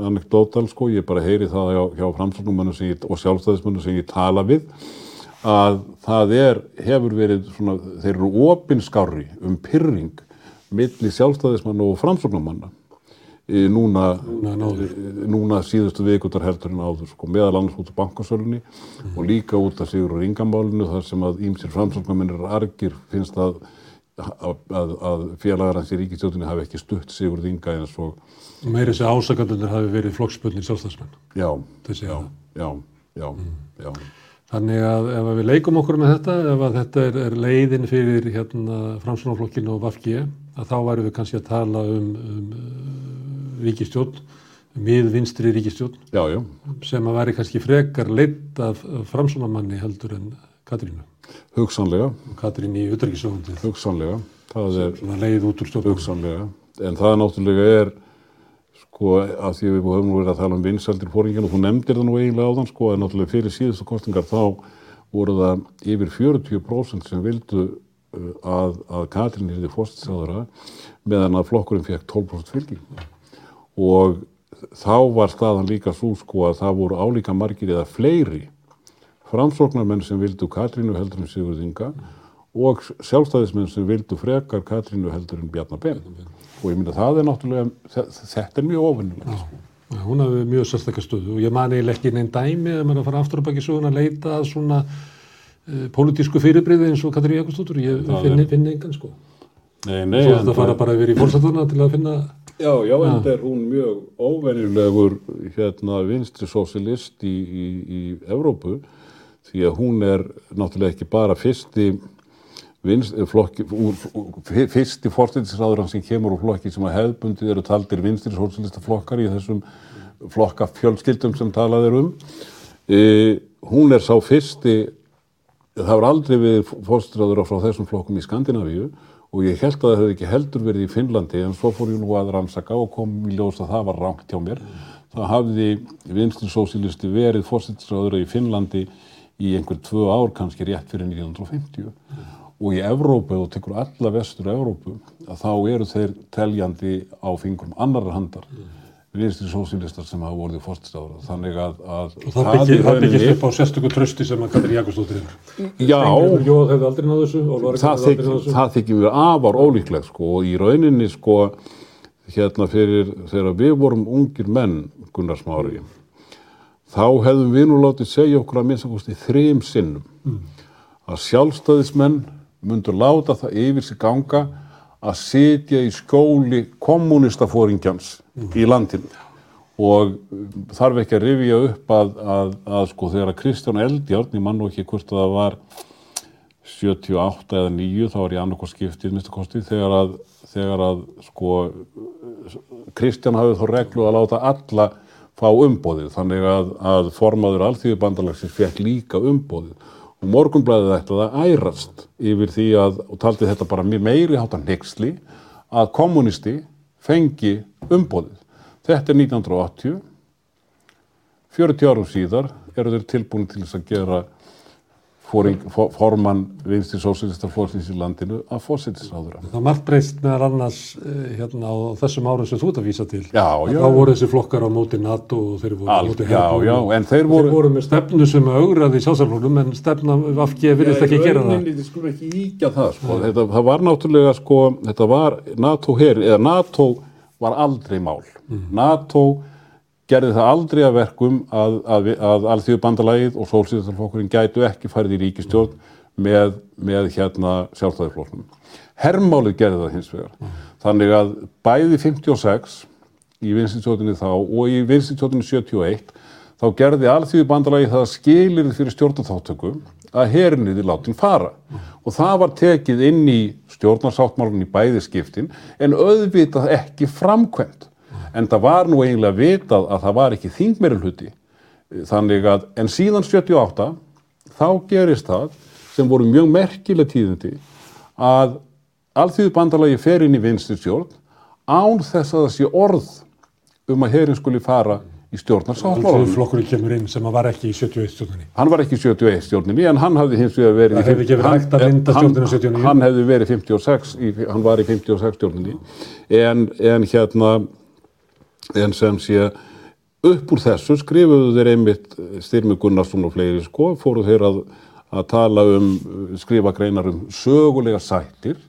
[SPEAKER 2] anekdótal sko, ég bara heyri það hjá, hjá framsögnarmönnum og sjálfstæðismönnum sem ég tala við að það er, hefur verið svona, þeir eru opinskári um pyrring milli sjálfstæðismanna og framsóknarmanna e, núna, e, núna síðustu vikutar heldur en áður sko, meðal annars út af bankasölunni og líka út af Sigur og Ringamálinu þar sem að ímsir framsóknarmennir argir finnst að, að, að, félagar hans í ríkistjóðinni hafi ekki stutt Sigur Ringa eins og
[SPEAKER 1] Meiri þessi ásakandunir hafi verið flokksbundnir sjálfstæðsmenn.
[SPEAKER 2] já, já, já, já, já.
[SPEAKER 1] Þannig að ef við leikum okkur með þetta, ef að þetta er, er leiðin fyrir hérna, framsunarflokkinu og VFG, að þá værum við kannski að tala um, um uh, ríkistjórn, mið vinstri ríkistjórn,
[SPEAKER 2] já, já.
[SPEAKER 1] sem að væri kannski frekar leitt af, af framsunarmanni heldur en Katrínu.
[SPEAKER 2] Hugsanlega,
[SPEAKER 1] Katrín í utryggisöfundið,
[SPEAKER 2] hugsanlega. Það er
[SPEAKER 1] svona leið út úr stjórn.
[SPEAKER 2] hugsanlega, en það náttúrulega er sko, að því við höfum verið að tala um vinsaldir fóringin og þú nefndir það nú eiginlega áðan sko, en náttúrulega fyrir síðustu kostingar þá voru það yfir 40% sem vildu uh, að, að Katrín yrði fórstisáðara meðan að flokkurinn fekk 12% fylgi og þá var staðan líka svo sko að það voru álíka margir eða fleiri framsóknarmenn sem vildu Katrínu heldur en Sigurð Inga og sjálfstæðismenn sem vildu frekar Katrínu heldur en Bjarnar Ben og ég að það er náttúrulega þe- þetta er mjög ofinnilegt sko.
[SPEAKER 1] Já, Hún hafi mjög sérstaklega stöðu og ég man eiginlega ekki neinn dæmi að maður að fara aftur á baki söguna að leita að svona uh, pólitísku fyrirbriði eins og Katrín Jakobsdóttur. Ég finn, finn engan sko.
[SPEAKER 2] Nei, nei,
[SPEAKER 1] Svo þetta fara bara yfir í fórsættuna til að finna
[SPEAKER 2] Já, já, en þetta er hún mjög óvenjulegur hérna vinstri sósilist í, í, í Evrópu því að hún er náttúrulega ekki bara fyrsti úr, fyrsti fórstættisráður sem kemur úr flokki sem að hefðbundið eru taldir vinstri sósilista flokkar í þessum flokka fjölskyldum sem talað er um. E, hún er sá fyrsti það var aldrei við fórstræður frá þessum flokkum í Skandinavíu og ég held að það hefði ekki heldur verið í Finnlandi en svo fór ég nú að rannsaka og kom í ljós að það var rangt hjá mér. Það hafði vinstri sósílisti verið fórstræður í Finnlandi í einhver tvö ár kannski rétt fyrir 1950 og í Evrópu, og tekur alla vestur Evrópu, að þá eru þeir teljandi á fingrum annarar handar vinstri sósílistar sem hafa vorið fórstræður. Þannig að, að
[SPEAKER 1] og það byggir,
[SPEAKER 2] í rauninni-
[SPEAKER 1] upp á sérstöku trösti sem að Katrín Jakobsdóttir hefur.
[SPEAKER 2] Já,
[SPEAKER 1] Jóð hefði aldrei náðu þessu
[SPEAKER 2] það, þykir, mér afar ólíklegt sko. Og í rauninni sko hérna fyrir þegar við vorum ungir menn Gunnar Smári þá hefðum við nú látið segja okkur að minnst að þrým sinnum að sjálfstæðismenn myndu láta það yfir sig ganga að sitja í skóli kommunistafóringjans í landinu. Og um, þarf ekki að rifja upp að, að, að sko þegar að Kristján Eldjárn, ég man nú ekki hvort að það var 78 eða 9, þá var ég annarkoð skiptið minnstu kosti, þegar að, þegar að sko Kristján hafði þó reglu að láta alla fá umbóðið, þannig að, að formaður alþjóðu bandalagsins fekk líka umbóðið og morgunblæðið ætti að ærast yfir því að, og taldi þetta bara meiri hátan nexli, að kommunisti fengi umbóðið. Þetta er 1980 40 árum síðar eru þeir tilbúin til þess að gera fóring, for, formann vinstri sósílistaflóksins í landinu að fósittisráðura.
[SPEAKER 1] Það margt breyst meðal annars eh, hérna á þessum árum sem þú ert að vísa til.
[SPEAKER 2] Já, já.
[SPEAKER 1] Þá voru þessi flokkar á móti NATO og þeir voru á móti
[SPEAKER 2] já,
[SPEAKER 1] herbúðum.
[SPEAKER 2] já, en þeir voru...
[SPEAKER 1] Þeir voru með stefnu sem augraði í sjálfsaflóknum en stefna Vafki virðist ekki gera það.
[SPEAKER 2] Þið skulum ekki íkja það, sko. Þetta, það var náttúrulega, sko, þetta var NATO her, eða NATO var aldrei mál. NATO gerði það aldrei að verkum að, að, að alþjóðu bandalagið og sólsýðarflokkurinn gætu ekki farið í ríkistjórn með, með hérna sjálfstæðiflokknum. Hermálið gerði það hins vegar. Þannig að bæði 56 í vinstistjórninni þá og í vinstistjórninni 71 þá gerði alþjóðu bandalagið það skilir fyrir stjórnarþáttöku að herinniði látin fara og það var tekið inn í stjórnarsáttmálunni bæði skiptin en auðvitað ekki framkvæmt en það var nú eiginlega vitað að það var ekki þingmeiri hluti þannig að, en síðan 78 þá gerist það sem voru mjög merkileg tíðindi að alþjóðu bandalagi fer inn í vinstistjórn án þess að það sé orð um að herin skuli fara í stjórnarsáttmálunum.
[SPEAKER 1] Flokkurinn kemur inn sem að var ekki í 71 stjórninni.
[SPEAKER 2] Hann var ekki í 71 stjórninni en hann hafði hins vegar verið
[SPEAKER 1] Það hefði ekki verið hægt að
[SPEAKER 2] hann-
[SPEAKER 1] stjórnina 79.
[SPEAKER 2] Hann hefði verið 56, í, hann var í 56 stjórninni en, en hérna en sem sé upp úr þessu skrifuðu þeir einmitt Styrmi Gunnarsson og fleiri sko fóru þeir að, að tala um skrifa greinar um sögulega sættir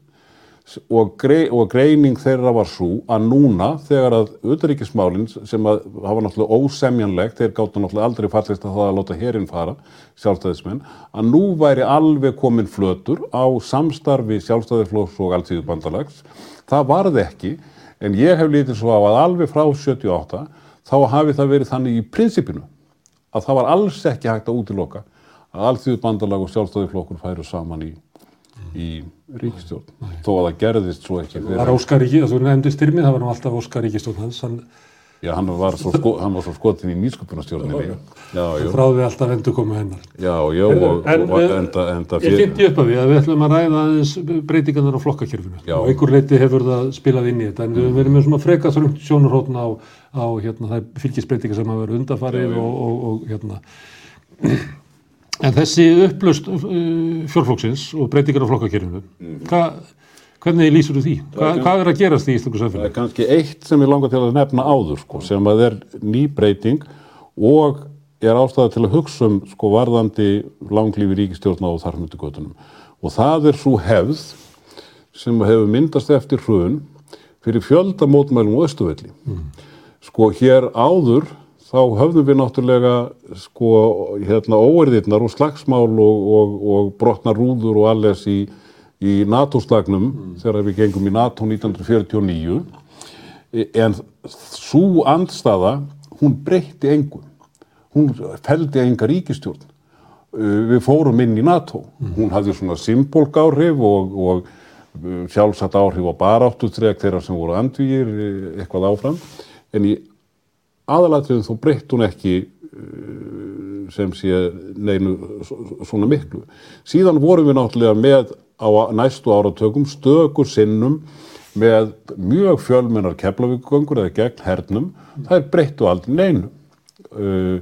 [SPEAKER 2] og, grei, og greining þeirra var svo að núna þegar að utanríkismálinn sem að hafa náttúrulega ósemjanlegt, þeir gáttu náttúrulega aldrei fallist að það að láta herinn fara, sjálfstæðismenn, að nú væri alveg komin flötur á samstarfi sjálfstæðisflóks og alltíðu bandalags. Það varði ekki, en ég hef lítið svo á að alveg frá 78 þá hafi það verið þannig í prinsipinu að það var alls ekki hægt að útiloka að alltíðu bandalag og sjálfstæðisflokkur færu saman í í ríkistjórn þó að það gerðist svo ekki
[SPEAKER 1] Það var Óskar Ríki, þú nefndi styrmið, það var nú alltaf Óskar Ríkistjórn hans, hann
[SPEAKER 2] Já, hann var svo, sko, hann var svo skotin í nýsköpunarstjórninni. Já, já,
[SPEAKER 1] þráði alltaf endur komu hennar.
[SPEAKER 2] já, já og,
[SPEAKER 1] eh,
[SPEAKER 2] enda, enda
[SPEAKER 1] Ég kynnti upp af því að við ætlum að ræða aðeins breytingarnar á flokkakjörfinu
[SPEAKER 2] Já.
[SPEAKER 1] og einhver leiti hefur það spilað inn í þetta. En við höfum verið með svona freka þröngt sjónarhóttn á, á hérna, það fylgisbreytingar sem hafa verið undarfarið og, og, og hérna. En þessi upplöst uh, fjórflokksins og breytingar á flokkakjörfinu hvað Hvernig lýsur þú því? Hva, hvað er að gerast í Íslandu
[SPEAKER 2] Það
[SPEAKER 1] samfélagi?
[SPEAKER 2] er kannski eitt sem ég langar til að nefna áður sko, sem að er ný breyting og er ástæða til að hugsa um sko, varðandi langlífi ríkistjórna og þarfmyndugotunum. Og það er svo hefð sem hefur myndast eftir hrun fyrir fjölda mótmælum og östuvelli. Sko hér áður þá höfðum við náttúrulega sko hérna óerðirnar og slagsmál og, og, og brotnar rúður og alles í í NATO-slagnum þegar við gengum í NATO 1949 en svo andstaða hún breytti engum hún feldi enga ríkistjórn Uh, við fórum inn í NATO. Hún hafði svona symbolk áhrif og, og uh, sjálfsagt áhrif á baráttutreg þeirra sem voru andvíir uh, eitthvað áfram. En í aðalatriðum þó breytt hún ekki sem sé neinu svona miklu. Síðan vorum við náttúrulega með á næstu áratökum stökur sinnum með mjög fjölmennar keflavíkugöngur eða gegn hernum, það er breyttu aldrei neinu. Uh,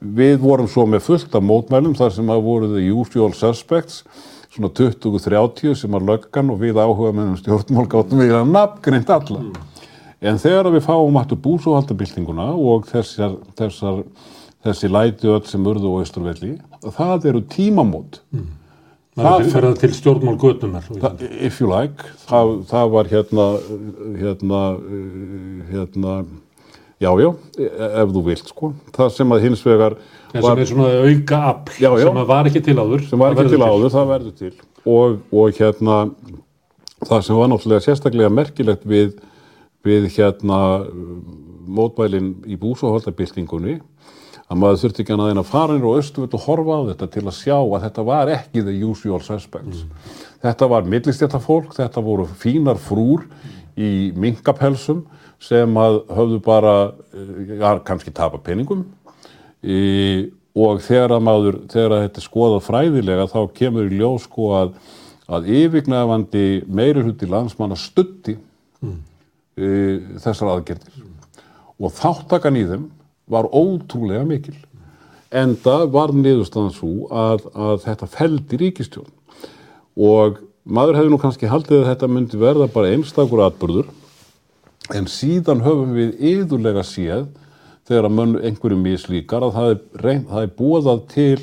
[SPEAKER 2] við vorum svo með fullt af mótmælum þar sem að voru the usual suspects svona 20-30 sem að löggan og við áhuga með um stjórnmál gáttum við að nafngrind alla. En þegar við fáum aftur búsóhaldabildinguna og þessar, þessar, þessi læti öll sem urðu á Östurvelli, það eru tímamót.
[SPEAKER 1] Það fyrir það til stjórnmál götunar.
[SPEAKER 2] Það, if you like, það, það var hérna, hérna, hérna, já, já, e- ef þú vilt, sko. Það sem að hins vegar
[SPEAKER 1] En sem er svona auka afl
[SPEAKER 2] Já, já.
[SPEAKER 1] sem að var ekki til áður.
[SPEAKER 2] sem var
[SPEAKER 1] Það
[SPEAKER 2] ekki til áður, það verður til. Og, og hérna, það sem var náttúrulega sérstaklega merkilegt við, við hérna mótmælinn í búsóhaldabildingunni, að maður þurfti ekki annað en að fara inn á Östuvöld og horfa á þetta til að sjá að þetta var ekki the usual suspects. Þetta var millistjættafólk, þetta voru fínar frúr í minkapelsum sem að höfðu bara, eh, ja, kannski tapa peningum í, og þegar að maður, þegar að þetta er skoðað fræðilega þá kemur í ljós sko að, að yfirgnæfandi meiri hluti landsmanna stutti mm. þessar aðgerðir og þáttakan í þeim var ótrúlega mikil. Enda var niðurstaðan svo að, að þetta feldi ríkistjórn og maður hefði nú kannski haldið að þetta myndi verða bara einstakur atbyrður en síðan höfum við yðurlega séð þegar að mönn einhverju mislíkar að það er, er búið til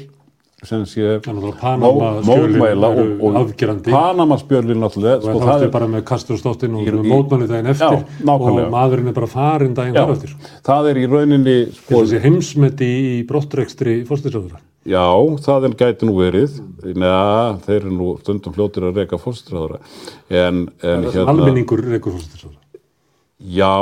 [SPEAKER 2] sem sé mótmæla og, og
[SPEAKER 1] afgerandi.
[SPEAKER 2] Panama-spjölin náttúrulega
[SPEAKER 1] Og
[SPEAKER 2] sko,
[SPEAKER 1] það er bara með kasturstáttin og mótmanni daginn eftir
[SPEAKER 2] Já,
[SPEAKER 1] og maðurinn er bara farin daginn þar eftir.
[SPEAKER 2] það er í rauninni sko,
[SPEAKER 1] heimsmeti í brottrekstri fórstisráðura.
[SPEAKER 2] Já, það er gæti nú verið, neða, þeir eru nú stundum fljótir að reyka fórstræðara, en, en hérna,
[SPEAKER 1] Almenningur reykur fórstisráðura.
[SPEAKER 2] já,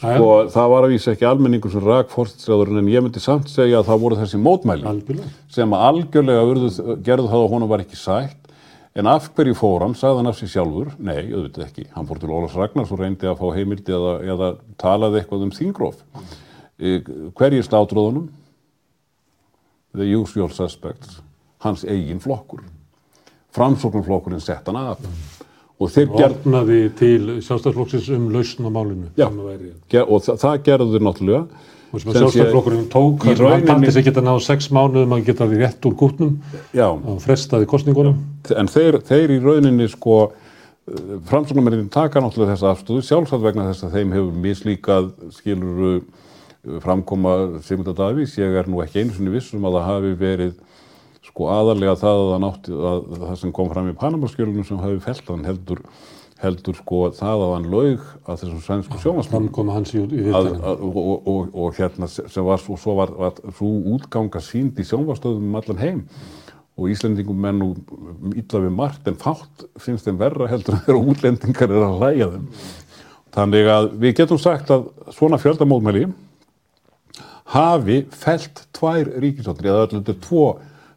[SPEAKER 2] sko, það var að vísa ekki almenningur sem rak fórstræðarinn, en ég myndi samt segja að það voru þessi mótmæli
[SPEAKER 1] Algjörlega.
[SPEAKER 2] sem að algjörlega urðu, gerðu það að honum var ekki sætt, en af hverju fór hann, sagði hann af sig sjálfur, nei, auðvitað ekki, hann fór til Ólafs Ragnars og reyndi að fá heimildi eða, eða talaði eitthvað um þingróf. Hverjir slátruðunum? the usual suspects, hans eigin flokkur. Framsóknarflokkurinn sett hann af. Og, þeir gerð,
[SPEAKER 1] Opnaði til sjálfstæðsflokksins um lausn á málinu.
[SPEAKER 2] Já. ger, og það, það gerðu þeir náttúrulega.
[SPEAKER 1] Og sem að sjálfstæðsflokkurinn tók, hann
[SPEAKER 2] rauninni-
[SPEAKER 1] taldi sig geta náð sex mánuðum að geta því rétt úr gútnum og frestaði kostningunum.
[SPEAKER 2] en þeir, þeir í rauninni sko, framsóknarmennin taka náttúrulega þessa afstöðu sjálfsagt vegna þess að þeim hefur mislíkað skiluru framkoma Sigmundar Davís. Ég er nú ekki einu sinni vissum að það hafi verið sko aðalega það að, það nátti, að það sem kom fram í Panamaskjölunum sem hafi felt hann heldur, heldur sko það að hann laug að þessum sænsku sjómasmann að, að, og, og, og, hérna sem var svo, svo var, var svo útganga sínd í sjónvastöðum um allan heim. Og Íslendingum menn nú illa við margt en fátt finnst þeim verra heldur en þegar útlendingar er að hlæja þeim. Þannig að við getum sagt að svona fjöldamóðmæli hafi felt tvær ríkisáttir eða öllu þetta tvo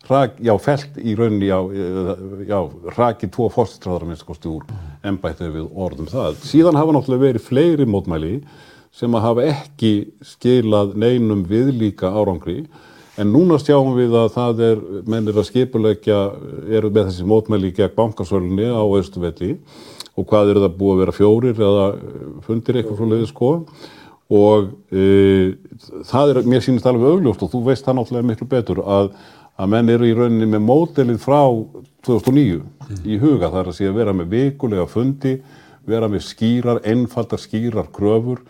[SPEAKER 2] rak, já, felt í rauninni já, eða- já, raki tvo fórstræðar minnst kosti úr embættið við orðum það. Síðan hafa náttúrulega verið fleiri mótmæli sem að hafa ekki skilað neinum viðlíka árangri. En núna sjáum við að það er mennir að skipulegja eru með þessi mótmæli gegn bankasölunni á Austuvelli og hvað eru það búið að vera fjórir eða fundir eitthvað svo leiði sko? Og e, það er, mér sýnist alveg augljóst og þú veist það náttúrulega miklu betur að, að menn eru í rauninni með mótelið frá 2009 í huga það er að sé að vera með vikulega fundi, vera með skýrar, einfaldar skýrar kröfur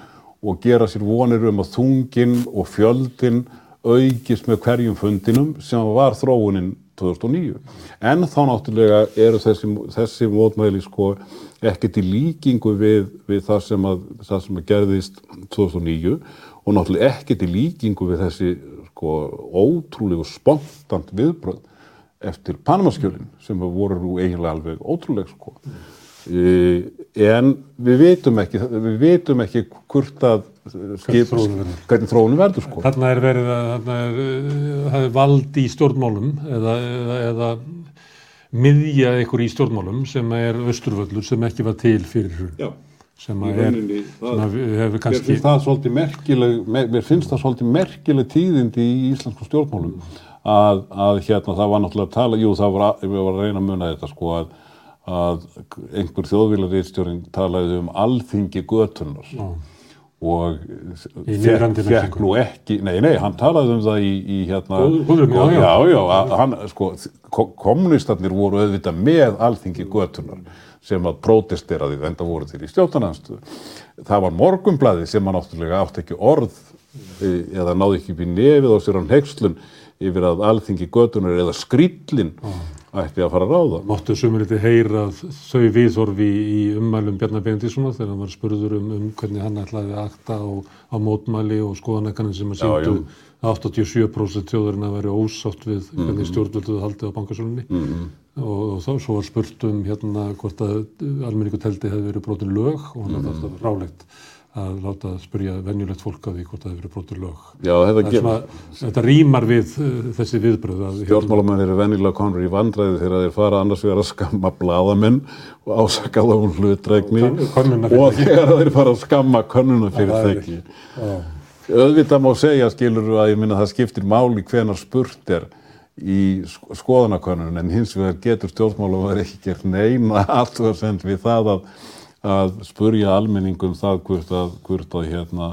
[SPEAKER 2] og gera sér vonir um að þungin og fjöldin aukist með hverjum fundinum sem var þróunin 2009. En þá náttúrulega eru þessi, þessi mótmæli sko ekkert í líkingu við, við það, sem að, það sem að gerðist 2009 og náttúrulega ekkert í líkingu við þessi sko ótrúlegu spontant viðbröð eftir Panamaskjölin sem voru nú eiginlega alveg ótrúleg sko. E, en við vitum ekki, við vitum ekki hvort að skip, hvernig þróunum verður sko.
[SPEAKER 1] Þarna er verið að þarna er, uh, það er vald í stjórnmálum eða, eða, eða miðja ykkur í stjórnmálum sem er austurvöllur sem ekki var til fyrir.
[SPEAKER 2] Já.
[SPEAKER 1] Sem að er, að við hefur
[SPEAKER 2] Mér
[SPEAKER 1] kannski,
[SPEAKER 2] finnst það svolítið merkileg, me- mér finnst það svolítið merkileg tíðindi í íslensku stjórnmálum. Að, að hérna það var náttúrulega að tala, jú það var, að, við varum að reyna að muna þetta sko að, að einhver þjóðvílarriðstjórin talaði um alþingi götunar og
[SPEAKER 1] niðrandi
[SPEAKER 2] fekk
[SPEAKER 1] merkingu.
[SPEAKER 2] nú ekki, nei nei, hann talaði um það í, í hérna,
[SPEAKER 1] Góð- góðum, já, já.
[SPEAKER 2] já, já, hann, sko, ko- kommunistarnir voru auðvitað með alþingi götunar sem að prótesteraði enda voru þeir í stjórnarnanstöðu. Það var morgumblaði sem að náttúrulega átt ekki orð e, eða náði ekki upp í nefið á sér hann hegslun yfir að alþingi götunar eða skrýllin ætti að fara að ráða.
[SPEAKER 1] máttu sumurliti heyra þau viðhorfi í ummælum Bjarnar Benedíssona þegar hann var spurður um, um hvernig hann ætlaði að akta á, á mótmæli og skoðanækkaninn sem að síndu 87% þjóðurinn að veri ósátt við
[SPEAKER 2] Mhm.
[SPEAKER 1] hvernig stjórnvölduðu haldið á bankasölunni og, og þá svo var spurt um hérna hvort að almenningu teldi hefði verið brotin lög og hann mm -hmm. alltaf rálegt að láta spyrja venjulegt fólk að því hvort það hefði verið brotin lög.
[SPEAKER 2] Já, þetta
[SPEAKER 1] Það er
[SPEAKER 2] ger,
[SPEAKER 1] svona, þetta rýmar við uh, þessi viðbröð að
[SPEAKER 2] stjórnmálamenn eru venjulega konur í vandræði þegar þeir fara annars vegar að skamma bladamenn og ásaka þá um hlutrækni
[SPEAKER 1] Og
[SPEAKER 2] þegar þeir fara að skamma könnunafyrirtæki. Auðvitað má segja, skilur að ég minna það skiptir máli hvenar spurt er í sk- skoðanakönnun en hins vegar getur stjórnmálum ekki gert neina alltaf við það að, að spurja almenningum það hvort að, hvort að hérna,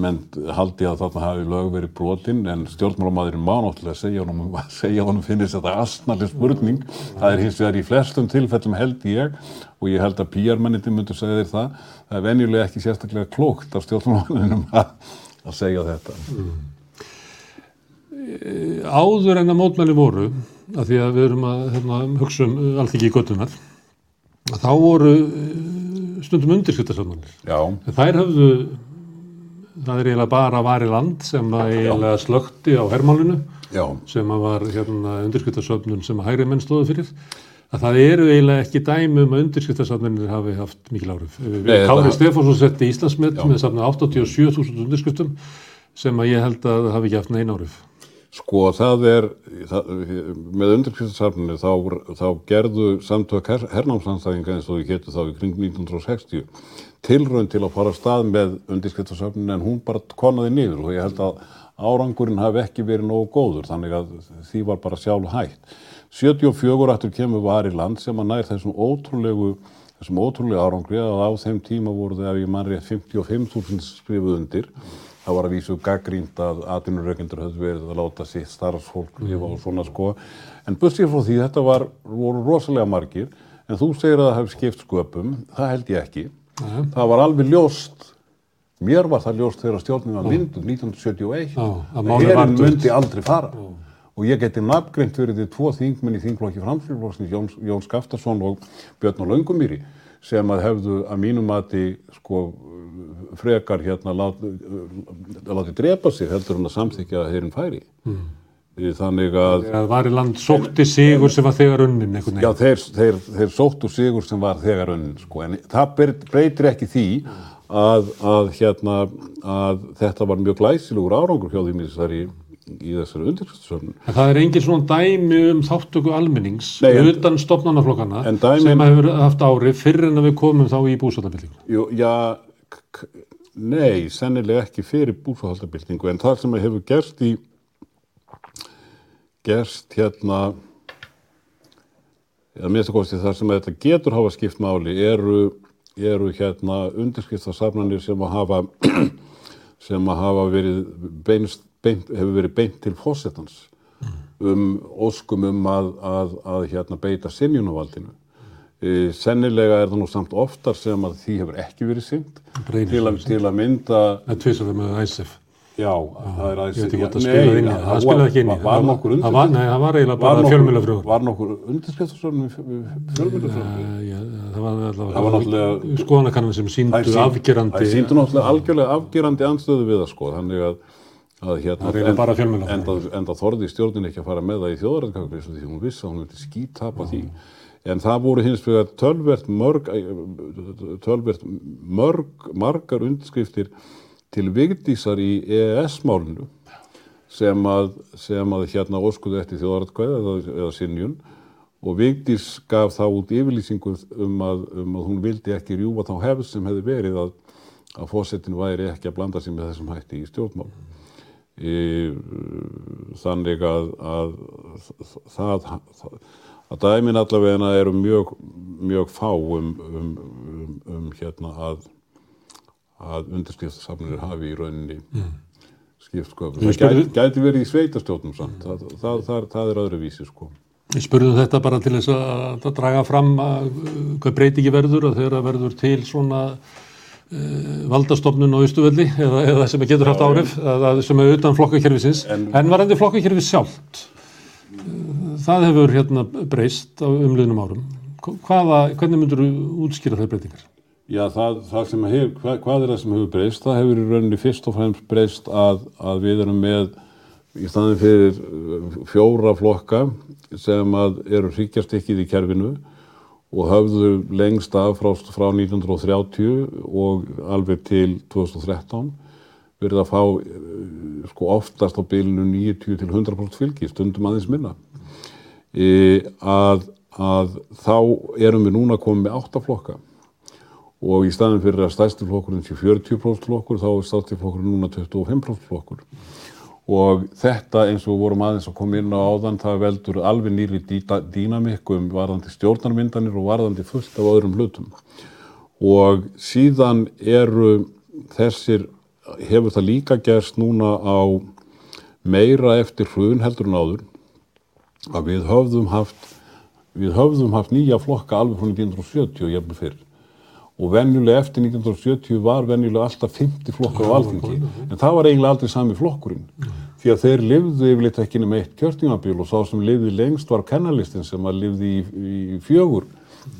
[SPEAKER 2] menn haldi að þarna hafi lög verið brotinn en stjórnmálamæðurinn má náttúrulega segja honum, segja honum finnist þetta astnarlega spurning. Það er hins vegar í flestum tilfellum held ég og ég held að pýjarmenniti myndur segja þér það. Það er venjulega ekki sérstaklega klókt af stjórnmálamæðurinnum að, að segja þetta. Mm.
[SPEAKER 1] Áður en að mótmæli voru, að því að við erum að hérna, hugsa um allt ekki í göttunar, þá voru stundum undirskiptarsöfnarnir.
[SPEAKER 2] Já.
[SPEAKER 1] Þær höfðu það er eiginlega bara vari land sem eiginlega slökti á hermálinu
[SPEAKER 2] Já.
[SPEAKER 1] sem að var hérna undirskiptarsöfnun sem að hægri menn stóðu fyrir að það eru eiginlega ekki dæmi um að undirskiptarsöfnunir hafi haft mikil áruf. Kári Stefánsson setti Íslandsmet með safna 87.000 undirskriftum sem að ég held að hafi ekki haft neina áruf.
[SPEAKER 2] Sko það er, það, með undirskiptarsafnunni þá, þá gerðu samtök her, hernámslandstæðinga eins og við getum þá í kring 1960 tilraun til að fara stað með undirskiptarsafnunni en hún bara konaði niður og ég held að árangurinn hafi ekki verið nógu góður þannig að því var bara sjálf hægt. 74 aftur kemur var í land sem að nær þessum ótrúlegu, þessum ótrúlegu árangri að á þeim tíma voru þegar ég mann rétt 55.000 skrifuð undir það var að vísu gaggrínt að atvinnuraukendur höfðu verið að láta sitt starfsfólk lifa og svona sko. En bussið frá því þetta var, voru rosalega margir en þú segir að það hefði skipt sköpum, það held ég ekki. Nei. Það var alveg ljóst, mér var það ljóst þegar stjórnum var myndum 1971 að hérinn myndi aldrei fara. Já. Og ég geti nafngreint fyrir því tvo þingmenn í þingflokki framfélagflokksins, Jón, Jón Skaftarsson og Björn og Laungumýri sem að hefðu að mínum mati sko frekar hérna láti, láti drepa sig heldur hann að samþykja að heyrinn færi. Mm. Þannig að...
[SPEAKER 1] Það var í land sótti sigur sem var þegar unnin eitthvað
[SPEAKER 2] nefn. Já, þeir, þeir, þeir sóttu sigur sem var þegar unnin, sko, en það breytir ekki því að, að, hérna, að þetta var mjög glæsilegur árangur hjá því mér þessari í þessari undirkvæmstöfnun.
[SPEAKER 1] Það er engin svona dæmi um þáttöku almennings Nei, utan stopnarnaflokkana sem hefur haft ári fyrir en að við komum þá í búsvöldabildingu.
[SPEAKER 2] Já, nei, sennilega ekki fyrir búsvöldabildingu en það sem hefur gerst í gerst hérna eða það þar sem þetta getur hafa skipt máli eru, eru hérna undirskiptasafnanir sem að hafa sem að hafa verið beinst, beint, hefur verið beint til fósettans um óskum um að, að, að hérna beita sinjunavaldinu. E, sennilega er það nú samt oftar sem að því hefur ekki verið synd til, til að mynda...
[SPEAKER 1] Það tvisaði með æsef.
[SPEAKER 2] Já, það er aðeins...
[SPEAKER 1] Ég veit ekki hvort það spilaði inn í það. Það spilaði ekki inn í
[SPEAKER 2] það. Var nokkur
[SPEAKER 1] undirskiptasöfnum? Nei, það var eiginlega bara fjölmjölafröður.
[SPEAKER 2] Var nokkur undirskiptasöfnum fjölmjölafröður?
[SPEAKER 1] Já, það var allavega skoðanakannan sem síndu afgerandi...
[SPEAKER 2] Það síndu náttúrulega algjörlega afgerandi anstöðu við það sko, þannig að...
[SPEAKER 1] að hérna, það er eiginlega bara fjölmjölafröður.
[SPEAKER 2] Enda þorði stjórnin ekki að fara með það í þjóðræðkakli því hún vissi að hún vilti skítapa því. En það voru hins vegar tölvert mörg, tölvert mörg, margar undirskriftir til vigdísar í EES-málinu sem að, sem að hérna óskuðu eftir þjóðaratkvæða eða, eða sinjun og Vigdís gaf þá út yfirlýsingu um að, um að hún vildi ekki rjúfa þá hefð sem hefði verið að, að fósettin væri ekki að blanda sig með þessum hætti í stjórnmál. Í, þannig að, að það, að dæmin allavegna eru mjög, mjög fá um, um, um, um hérna að að undirskriftsafnir hafi í rauninni mm. skiptsköpum. Það gæti, gæti verið í sveitastjóðnum samt, það, það, það, það er öðru vísi sko.
[SPEAKER 1] Ég spurði þetta bara til þess að draga fram að hvað breyti ekki verður og þegar verður til svona uh, valdastofnun á Ístuvelli eða, eða sem getur haft árif, sem er utan flokkakerfisins, en, en var endur flokkakerfis sjálft. Það hefur hérna breyst á umliðnum árum. Hvaða, hvernig myndur þú útskýra þau breytingar?
[SPEAKER 2] Já, það, það sem hefur, hvað, hvað er það sem hefur breyst? Það hefur í rauninni fyrst og fremst breyst að, að við erum með í staðin fyrir uh, fjóra flokka sem eru hryggjastykkið í kerfinu og höfðu lengst af frá, frá 1930 og alveg til 2013 verið að fá uh, sko oftast á bylunu 90 til 100% fylgi, stundum aðeins minna. E, að, að þá erum við núna komið með átta flokka og í staðin fyrir að stærsti flokkurinn sé 40% flokkur þá er stærsti flokkurinn núna 25% flokkur. Og þetta eins og vorum aðeins að koma inn á áðan það veldur alveg nýri dýnamikkum varðandi stjórnarmyndanir og varðandi fullt af öðrum hlutum. Og síðan eru þessir hefur það líka gerst núna á meira eftir hrun heldur en áður að við höfðum haft við höfðum haft nýja flokka alveg frá 1970 og jafnvel fyrr og venjulega eftir 1970 var venjulega alltaf 50 flokkar á alþingi. en það var eiginlega aldrei sami flokkurinn. Því að þeir lifðu yfirleitt ekki nema eitt kjörtímabil og sá sem lifði lengst var kennarlistin sem að lifði í, í fjögur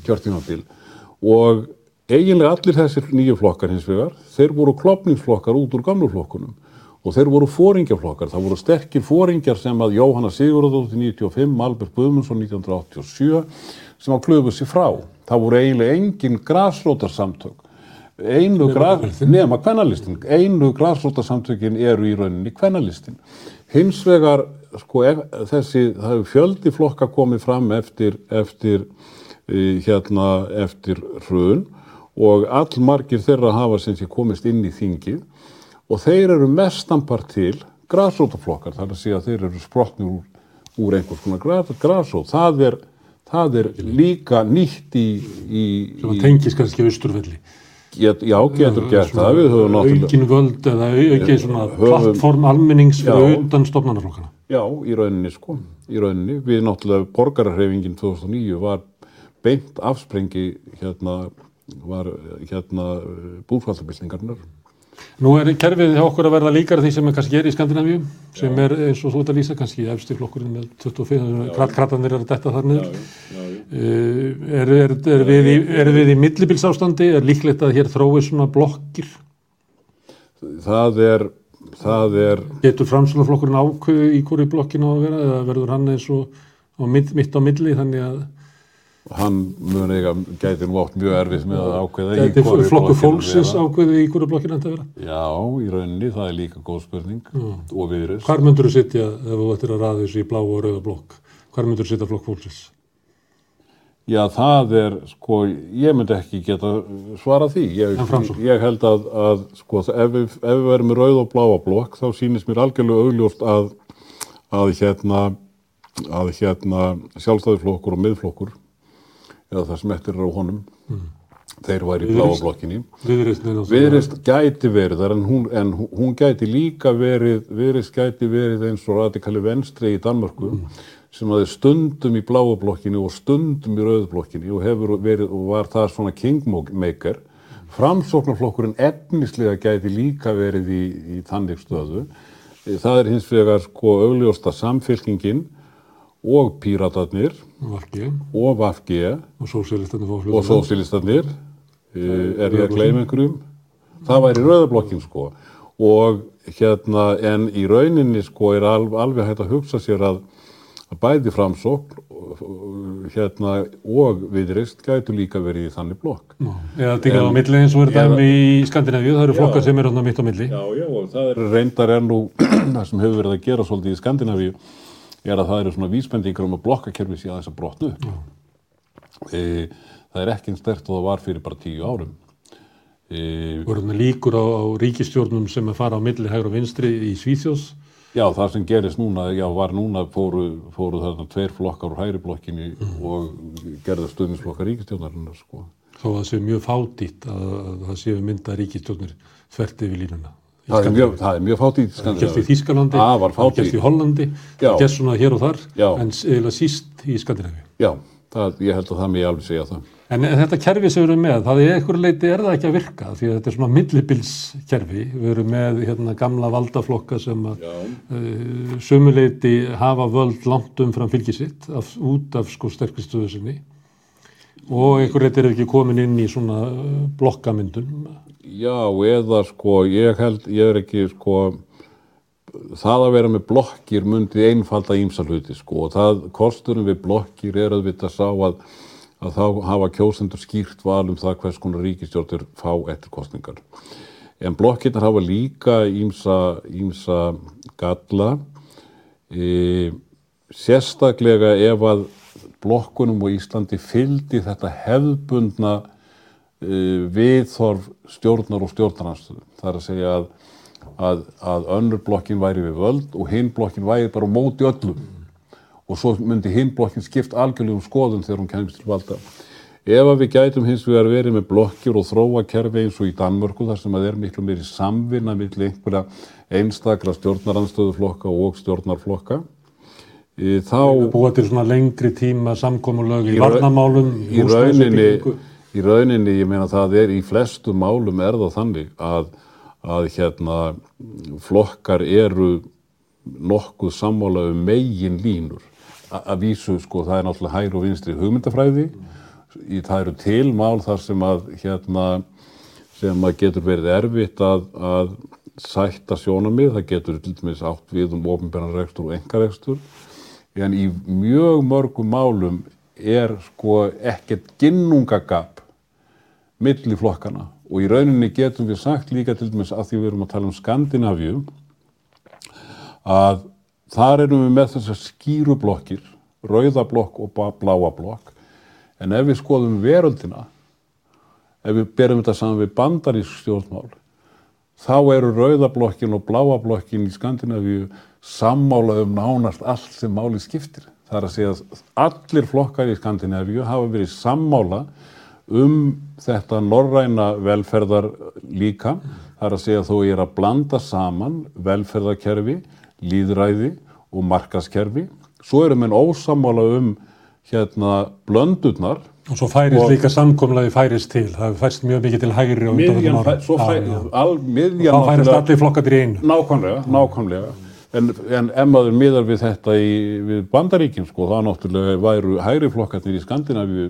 [SPEAKER 2] kjörtímabil. Og eiginlega allir þessir nýju flokkar hins vegar þeir voru klopningsflokkar út úr gamlu flokkunum. Og þeir voru fóringjaflokkar, það voru sterkir fóringjar sem að Jóhanna Sigurðardóttir 95, Albert Guðmundsson 1987 sem að klöfu sér frá. Það voru eiginlega engin græsrótarsamtök, einu græs, nema kvennalistin, einu græsrótarsamtökin eru í rauninni kvennalistin. Hins vegar, sko, þessi, það hefur fjöldi flokka komið fram eftir, eftir, hérna, eftir hrun og allmargir þeirra hafa sem sé komist inn í þingið og þeir eru mestampar til græsrótaflokkar, þar að segja að þeir eru sprotni úr, úr einhvers konar græsrót. Það er, það er líka nýtt í... í
[SPEAKER 1] Sem að tengis kannski austurfelli.
[SPEAKER 2] Get, já, getur gert það. Við höfum náttúrulega...
[SPEAKER 1] Aukin völd eða aukin svona plattform almennings fyrir utan stofnarnarflokkana.
[SPEAKER 2] Já, í rauninni sko, í rauninni. Við náttúrulega, borgararhefingin 2009 var beint afsprengi hérna, var hérna búfaldabildingarnar
[SPEAKER 1] Nú er kerfið hjá okkur að verða líkar því sem er kannski er í Skandinavíu sem er eins og þú ert að lýsa kannski efsti flokkurinn með 25, krattanir er að detta þar niður. Er, er, er, við í, er við í millibilsástandi, er líklegt að hér þrói svona blokkir?
[SPEAKER 2] Það er, það er...
[SPEAKER 1] Getur framslunarflokkurinn ákveðu í hverju blokkinu að vera eða verður hann eins og mitt á milli þannig að
[SPEAKER 2] hann mun eiga, gæti nú átt mjög erfið með að ákveða
[SPEAKER 1] í hverju flokku fólksins ákveðu í hverju blokkinu þetta vera?
[SPEAKER 2] Já, í rauninni, það er líka góð spurning Já. og viðrist.
[SPEAKER 1] Hvar myndur þú sittja ef þú ættir að ræða þessu í blá og rauða blokk? Hvar myndur þú sittja flokk fólksins?
[SPEAKER 2] Já, það er, sko, ég myndi ekki geta svara því. Ég, ég held að, að sko, ef við, ef við verðum með rauð og bláa blokk, þá sýnist mér algjörlega augljóst að, að hérna, að hérna sjálfstæðiflokkur og miðflokkur eða það sem eftir er á honum. Mm. þeir væri í bláablokkinni Viðrist gæti verið en, hún, en hún gæti líka verið Viðrist gæti verið eins og radikali venstri í Danmarku mm. sem aðeins stundum í bláablokkinni og stundum í rauðblokkinni og hefur verið og var það svona kingmaker. Framsóknarflokkurinn efnislega gæti líka verið í, í þannig stöðu. Það er hins vegar sko augljósta samfélkingin og píratarnir
[SPEAKER 1] Vafgi.
[SPEAKER 2] og Vafgi
[SPEAKER 1] og sósílistanir
[SPEAKER 2] og sósílistanir er ég að gleyma einhverjum? Það væri rauðablokkin sko. Og hérna en í rauninni sko er alveg, alveg hægt að hugsa sér að, að bæði framsókn hérna og viðrist gætu líka verið í þannig blokk.
[SPEAKER 1] Eða tingað á milli eins og er dæmi í Skandinavíu það eru flokkar sem er mitt á milli.
[SPEAKER 2] Já já og það er reyndar er nú það sem hefur verið að gera svolítið í Skandinavíu er að það eru svona vísbendingar um að blokkakerfi sé að þess að brotnu. E, það er ekki einn stert og það var fyrir bara tíu árum.
[SPEAKER 1] E, Voruð með líkur á, á ríkistjórnum sem er fara á milli hægur og vinstri í Svíþjós?
[SPEAKER 2] Já, það sem gerist núna, já, var núna fóru, fóru þarna tveir flokkar úr hægri blokkinni mm. og gerða stöðnisflokkar ríkistjórnarinnar, sko.
[SPEAKER 1] Þó að það sé mjög fádýtt að, að það séu mynda ríkistjórnir þvert yfir línuna.
[SPEAKER 2] Það er, mjög, það er mjög fátt í
[SPEAKER 1] Skandinavíu. Það gerst í Þískalandi, það gerst í Hollandi, það gerst svona hér og þar, Já. en eiginlega síst í Skandinavíu.
[SPEAKER 2] Já, það, ég held að það mér alveg segja það.
[SPEAKER 1] En þetta kerfi sem við erum með, það er einhverju leiti er það ekki að virka því að þetta er svona millibilskerfi. Við erum með hérna, gamla valdaflokka sem að uh, sumuleiti hafa völd langt um fram fylgisitt út af sko sterkistöðu sinni og einhverju leiti er ekki komin inn í svona uh, blokkamyndun
[SPEAKER 2] Já, eða sko, ég held, ég er ekki sko, það að vera með blokkir myndi einfalda ímsa hluti sko og það, kosturum við blokkir er að vita sá að, að þá hafa kjósendur skýrt val um það hvers konar ríkistjórnir fá eftir kostningar. En blokkirnar hafa líka ímsa, galla, e, sérstaklega ef að blokkunum á Íslandi fyldi þetta hefðbundna viðþorf stjórnar og stjórnarnarstöðu. Það er að segja að, að, að önnur blokkin væri við völd og hinn blokkin væri bara móti öllum og svo myndi hinn blokkin skipt algjörlega um skoðun þegar hún kemist til valda. Ef við gætum hins vegar verið með blokkir og þróa kerfi eins og í Danmörku þar sem að er miklu meiri samvinna millir einhverja einstakra stjórnaranstöðuflokka og stjórnarflokka, e, þá
[SPEAKER 1] Búa til svona lengri tíma samkomulög í varnamálum,
[SPEAKER 2] í rauninni,
[SPEAKER 1] húsnæðisuppbyggingu.
[SPEAKER 2] Í rauninni, ég meina það er í flestum málum er það þannig að, að hérna flokkar eru nokkuð sammála um megin línur. Að vísu, sko, það er náttúrulega hægri og vinstri hugmyndafræði. Í, það eru til mál þar sem að hérna sem að getur verið erfitt að, að sætta sjónamið, það getur til dæmis átt við um ofinbjörnar rekstur og engarekstur en í mjög mörgum málum er sko ekkert ginnungagap milli flokkana og í rauninni getum við sagt líka til dæmis að því við erum að tala um Skandinavíu að þar erum við með þessar skýru blokkir, rauða blokk og ba- bláa blokk en ef við skoðum veröldina ef við berum þetta saman við bandarísk stjórnmál þá eru rauðablokkin og bláablokkin í Skandinavíu sammála um nánast allt sem máli skiptir. Það er að segja að allir flokkar í Skandinavíu hafa verið sammála um þetta norræna velferðar líka. Það er að segja þó ég er að blanda saman velferðarkerfi, líðræði og markaskerfi. Svo eru menn ósammála um hérna blöndurnar
[SPEAKER 1] Og svo færist
[SPEAKER 2] Og-
[SPEAKER 1] líka samkomulagi færist til. Það færst mjög mikið til hægri og
[SPEAKER 2] miðjan, svo fæ,
[SPEAKER 1] Já, já.
[SPEAKER 2] al, miðjan
[SPEAKER 1] Þá færist allir flokkarnir í einu.
[SPEAKER 2] Nákvæmlega, nákvæmlega. En, en ef maður miðar við þetta í, við bandaríkjum, sko, þá náttúrulega væru hægri flokkarnir í Skandinavíu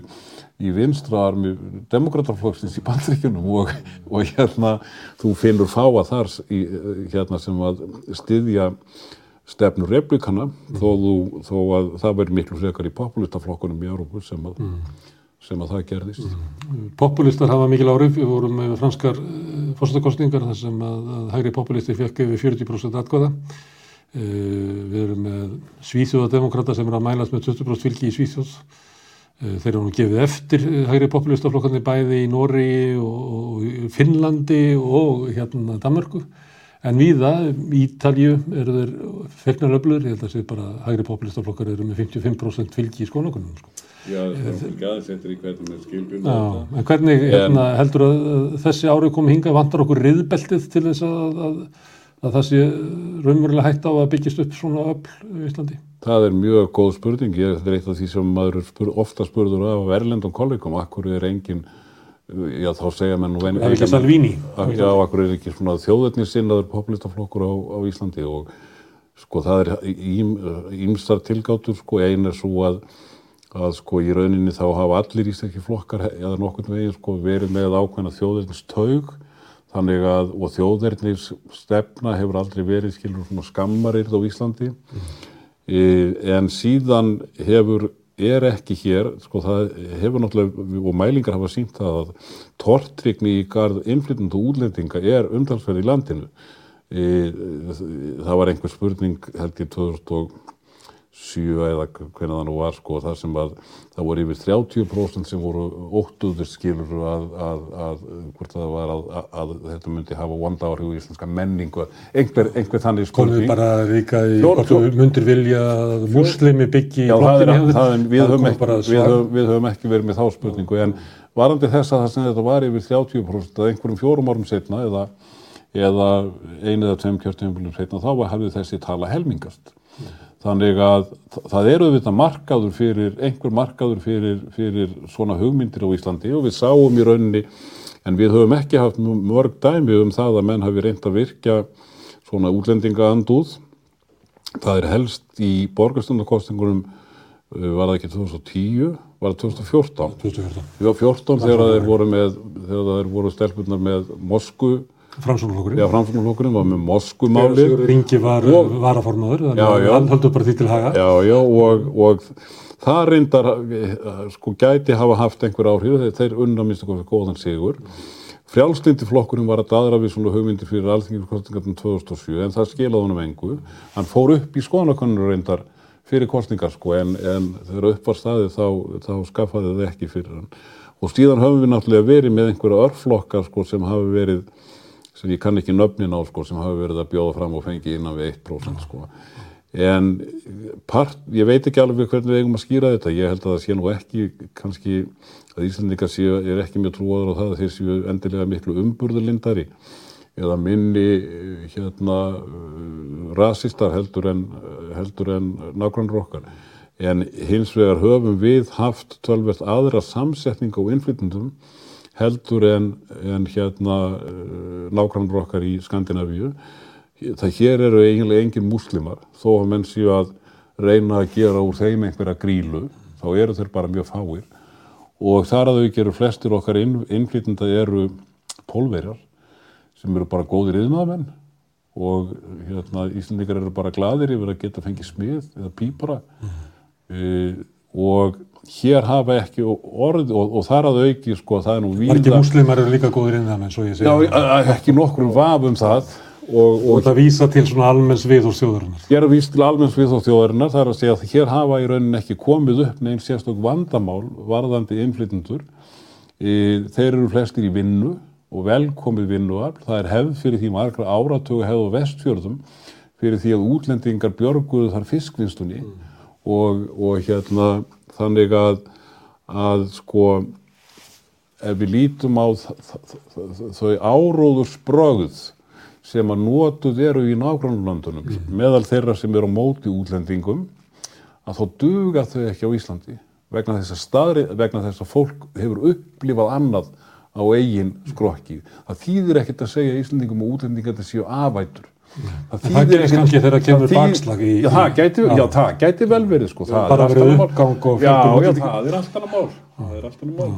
[SPEAKER 2] í vinstra armi demokrataflokksins í bandaríkjunum og, og hérna þú finnur fáa þar í, hérna sem að styðja stefnu replikana þó, þú- þó að það verður miklu frekar í populistaflokkunum í Európu sem að, sem að það gerðist.
[SPEAKER 1] Populistar hafa mikil áhrif, við vorum með franskar fórstakostningar þar sem að, að hægri populisti fekk yfir 40% atkvæða. Uh, við erum með svíþjóðademokrata sem er að mælast með 20% fylgi í Svíþjóð. Uh, þeir eru nú gefið eftir uh, hægri populistaflokkandi bæði í Nóri og, í Finnlandi og hérna Danmörku. En víða, Ítalju eru þeir fegnar öflur, ég held að sé bara hægri populistaflokkar eru með 55% fylgi í skónakunum. Sko.
[SPEAKER 2] Já, það er ekki aðeins eftir í hvernig með skilbjörn
[SPEAKER 1] Já, en hvernig hérna, heldur að, þessi árið komið hingað vantar okkur riðbeltið til þess að, að, að það sé raunverulega hægt á að byggjast upp svona öll í Íslandi?
[SPEAKER 2] Það er mjög góð spurning, ég, þetta er eitt af því sem maður spur, ofta spurður af erlendum kollegum, akkur er engin, já þá segja menn nú venj-
[SPEAKER 1] Það er ekki Salvini.
[SPEAKER 2] Já, akkur er ekki svona þjóðetnissinnaður populistaflokkur á, á Íslandi? Og sko það er ímstar tilgátur, sko. Ein er svo að, að sko í rauninni þá hafa allir íslenski flokkar eða nokkurn veginn sko verið með ákveðna þjóðetnistaug þannig að og þjóðernis stefna hefur aldrei verið skilur svona skammarir á Íslandi. E, en síðan hefur er ekki hér, sko það hefur náttúrulega, og mælingar hafa sínt það að tortrykni í garð innflytjandi og útlendinga er umtalsverð í landinu. E, það var einhver spurning held ég 2007 eða hvernig það nú var sko, það sem að það voru yfir 30% sem voru óttuður skilur að, að, að hvort það var að, að, þetta myndi hafa vonda áhrif í íslenska menningu, einhver, einhver þannig spurning.
[SPEAKER 1] bara líka í hvort þú myndir vilja að muslimi byggi í
[SPEAKER 2] er, við, við, við höfum ekki verið með þá spurningu en varandi þess að það sem þetta var yfir 30% að einhverjum fjórum árum setna eða, eða einu eða tveim kjörtíðanbílum setna þá var- hafði þessi tala helmingast. Þannig að það eru auðvitað markaður fyrir, einhver markaður fyrir, fyrir svona hugmyndir á Íslandi og við sáum í rauninni, en við höfum ekki haft mörg dæmi um það að menn hafi reynd að virkja svona útlendinga andúð Það er helst í borgarstundakostingunum uh, var það ekki 2010, var það 2014.
[SPEAKER 1] 2014.
[SPEAKER 2] Já, 14 þegar þeir voru með, þegar þeir voru stelpunar með Mosku,
[SPEAKER 1] Framsóknarflokkurinn.
[SPEAKER 2] já, framfélagflokkurinn var með Moskumáli.
[SPEAKER 1] Sigurður Ingi var
[SPEAKER 2] Og-
[SPEAKER 1] varaformaður, þannig að hann höldu bara því til haga.
[SPEAKER 2] Já, já, og, og það reyndar, eh, sko, gæti hafa haft einhver áhrif, þeir, þeir unna minnst okkur góðan sigur. Frjálslindi flokkurinn var að daðra við svona hugmyndir fyrir alþingiskostningarnum 2007 en það skilaði honum engu. Hann fór upp í skoðanakonur reyndar fyrir kostningar sko en, en þegar upp var staðið þá, þá skaffaði það ekki fyrir hann. Og síðan höfum við náttúrulega verið með einhverja örflokkar sko sem hafi verið, sem ég kann ekki nöfnin á sko, sem hafi verið að bjóða fram og fengi innan við 1% sko. En part, ég veit ekki alveg hvernig við eigum að skýra þetta. Ég held að það sé nú ekki, kannski, að Íslandingar séu, er ekki mjög trúaður á það að þeir séu endilega miklu umburðurlindari eða minni hérna rasistar heldur en, heldur en nákvæmur okkar. En hins vegar höfum við haft tölvert aðra samsetning á innflytjandum heldur en, en hérna nákvæmur okkar í Skandinavíu. Það hér eru eiginlega engin múslimar. Þó að menn séu að reyna að gera úr þeim einhverja grílu þá eru þeir bara mjög fáir. Og þar að þau gerur flestir okkar inn, innflytjenda eru pólverjar sem eru bara góðir yðnaðamenn og hérna Íslandikar eru bara gladir yfir að geta fengið smið eða pípara. Mm. uh, og hér hafa ekki orð og, og þar að auki sko það er nú víða
[SPEAKER 1] Margi muslimar eru líka góðir yðnaðamenn svo ég
[SPEAKER 2] segja Já, ekki nokkur um vaf um það
[SPEAKER 1] Og, og það vísa til svona almenns viðhóðstjóðarinnar.
[SPEAKER 2] Ég er að vísa til almenns viðhóðstjóðarinnar, það er að segja að hér hafa í rauninni ekki komið upp neins sérstök vandamál varðandi innflytundur. Þeir eru flestir í vinnu og velkomið vinnuafl. Það er hefð fyrir því margra áratögu hefð og vestfjörðum fyrir því að útlendingar björguðu þar fiskvinstunni mm. og, og hérna þannig að, að sko ef við lítum á þau áróður sprögð sem að nótuð eru í nágrannlöndunum mm. meðal þeirra sem eru á móti útlendingum að þá duga þau ekki á Íslandi vegna þess að staðri, vegna þess að fólk hefur upplifað annað á eigin skrokki. Það þýðir ekkert að segja Íslandingum og útlendingum að séu afætur.
[SPEAKER 1] Það ekkert kannski þegar það kemur bakslag í...
[SPEAKER 2] Já, það gæti, já, það gæti vel verið sko.
[SPEAKER 1] Það bara verið uppgang og.
[SPEAKER 2] Já, já, það er alltaf mál. Það er alltaf mál.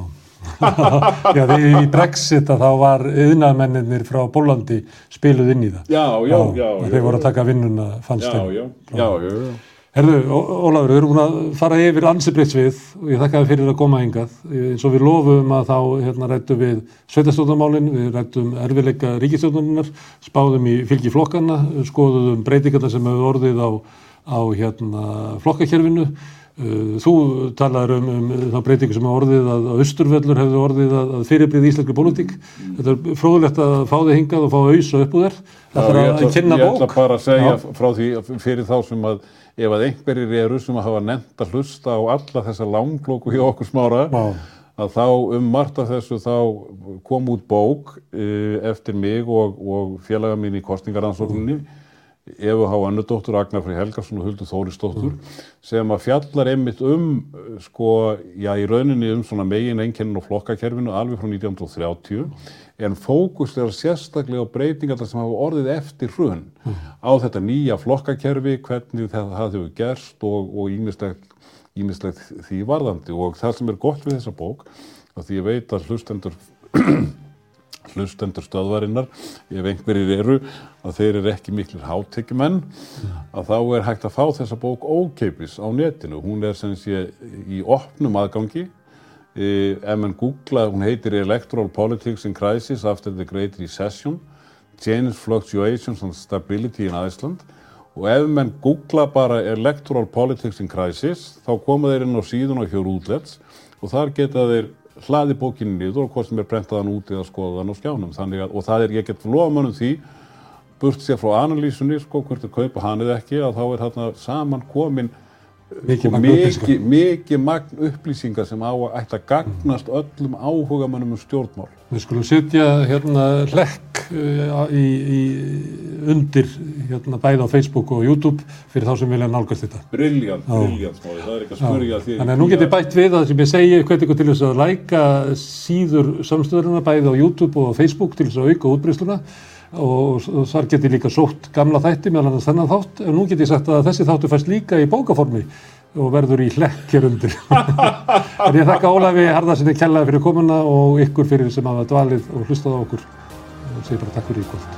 [SPEAKER 1] já, því í Brexit að þá var yðnaðmenninir frá Bólandi spiluð inn í það.
[SPEAKER 2] Já, já, já. já
[SPEAKER 1] þeir voru að taka vinnuna fannst
[SPEAKER 2] þeim. Já, já, já, já.
[SPEAKER 1] Herðu, Ólafur, við erum búin að fara yfir ansibreytsvið og ég þakka þið fyrir að koma hingað. Eins og við lofum að þá hérna, rættum við sveitastóðamálinn, við rættum erfileika ríkistjóðunar, spáðum í fylgi flokkana, skoðum breytingarna sem hefur orðið á, á hérna, flokkakerfinu Uh, þú talaður um, um þá breytingu sem hafa orðið að austurvellur hefðu orðið að, að fyrirbrið íslenski politík. Þetta er fróðulegt að fá þig hingað og fá auðs og upp úr þér.
[SPEAKER 2] Það þarf að kynna bók. Ég ætla bara að segja Já. frá því fyrir þá sem að ef að einhverjir eru sem hafa nefnt að hlusta á alla þessa langlóku hjá okkur smára Já. að þá um margt af þessu þá kom út bók uh, eftir mig og, og félaga mín í kostningaransókninni mm Efu Há Annudóttur, Agnar Frey Helgarsson og Huldur Þóristóttur mm. sem að fjallar einmitt um, sko, já í rauninni um svona megin einkennin og flokkakerfinu alveg frá 1930 en fókus er sérstaklega á breytingar sem hafa orðið eftir hrun mm. á þetta nýja flokkakerfi, hvernig það hefur gerst og ímislegt því varðandi og það sem er gott við þessa bók, því ég veit að hlustendur hlustendur stöðvarinnar, ef einhverjir eru að þeir eru ekki miklir hátekjumenn, að þá er hægt að fá þessa bók ókeipis á netinu. Hún er sem sé í opnum aðgangi, e, ef mann googla, hún heitir Electoral Politics in Crisis After the Great Recession, Change, Fluctuations and Stability in Iceland og ef mann googla bara Electoral Politics in Crisis, þá koma þeir inn á síðun og hjá Rúdlets og þar geta þeir hlaði bókinu niður og hvort sem er prentaðan út eða skoðaðan á skjánum. Að, og það er, ég get lofa mannum því burt sér frá analýsunni sko, hvort þau kaupa hann eða ekki að þá er þarna saman komin
[SPEAKER 1] mikið magn upplýsingar.
[SPEAKER 2] Mikið magn upplýsingar sem á að ætta að gagnast öllum áhuga mannum um stjórnmál.
[SPEAKER 1] Við skulum setja hérna hlekk uh, í, í undir hérna bæði á Facebook og YouTube fyrir þá sem vilja nálgast þetta.
[SPEAKER 2] Brilljant smáði, það er ekki að spurja því.
[SPEAKER 1] Þannig að nú getur bætt við að sem ég segi hvernig ykkur til þess að læka síður samstöðurina bæði á YouTube og á Facebook til þess að auka útbreysluna og, þar getur líka sótt gamla þætti meðal annars þennan þátt. En nú getur ég sagt að þessi þáttu fæst líka í bókaformi og verður í hlekkjur undir. En ég þakka Ólafi Harðarsinni kellaði fyrir komuna og ykkur fyrir sem hafa dvalið og hlustað á okkur. Og segi bara takk fyrir í kvöld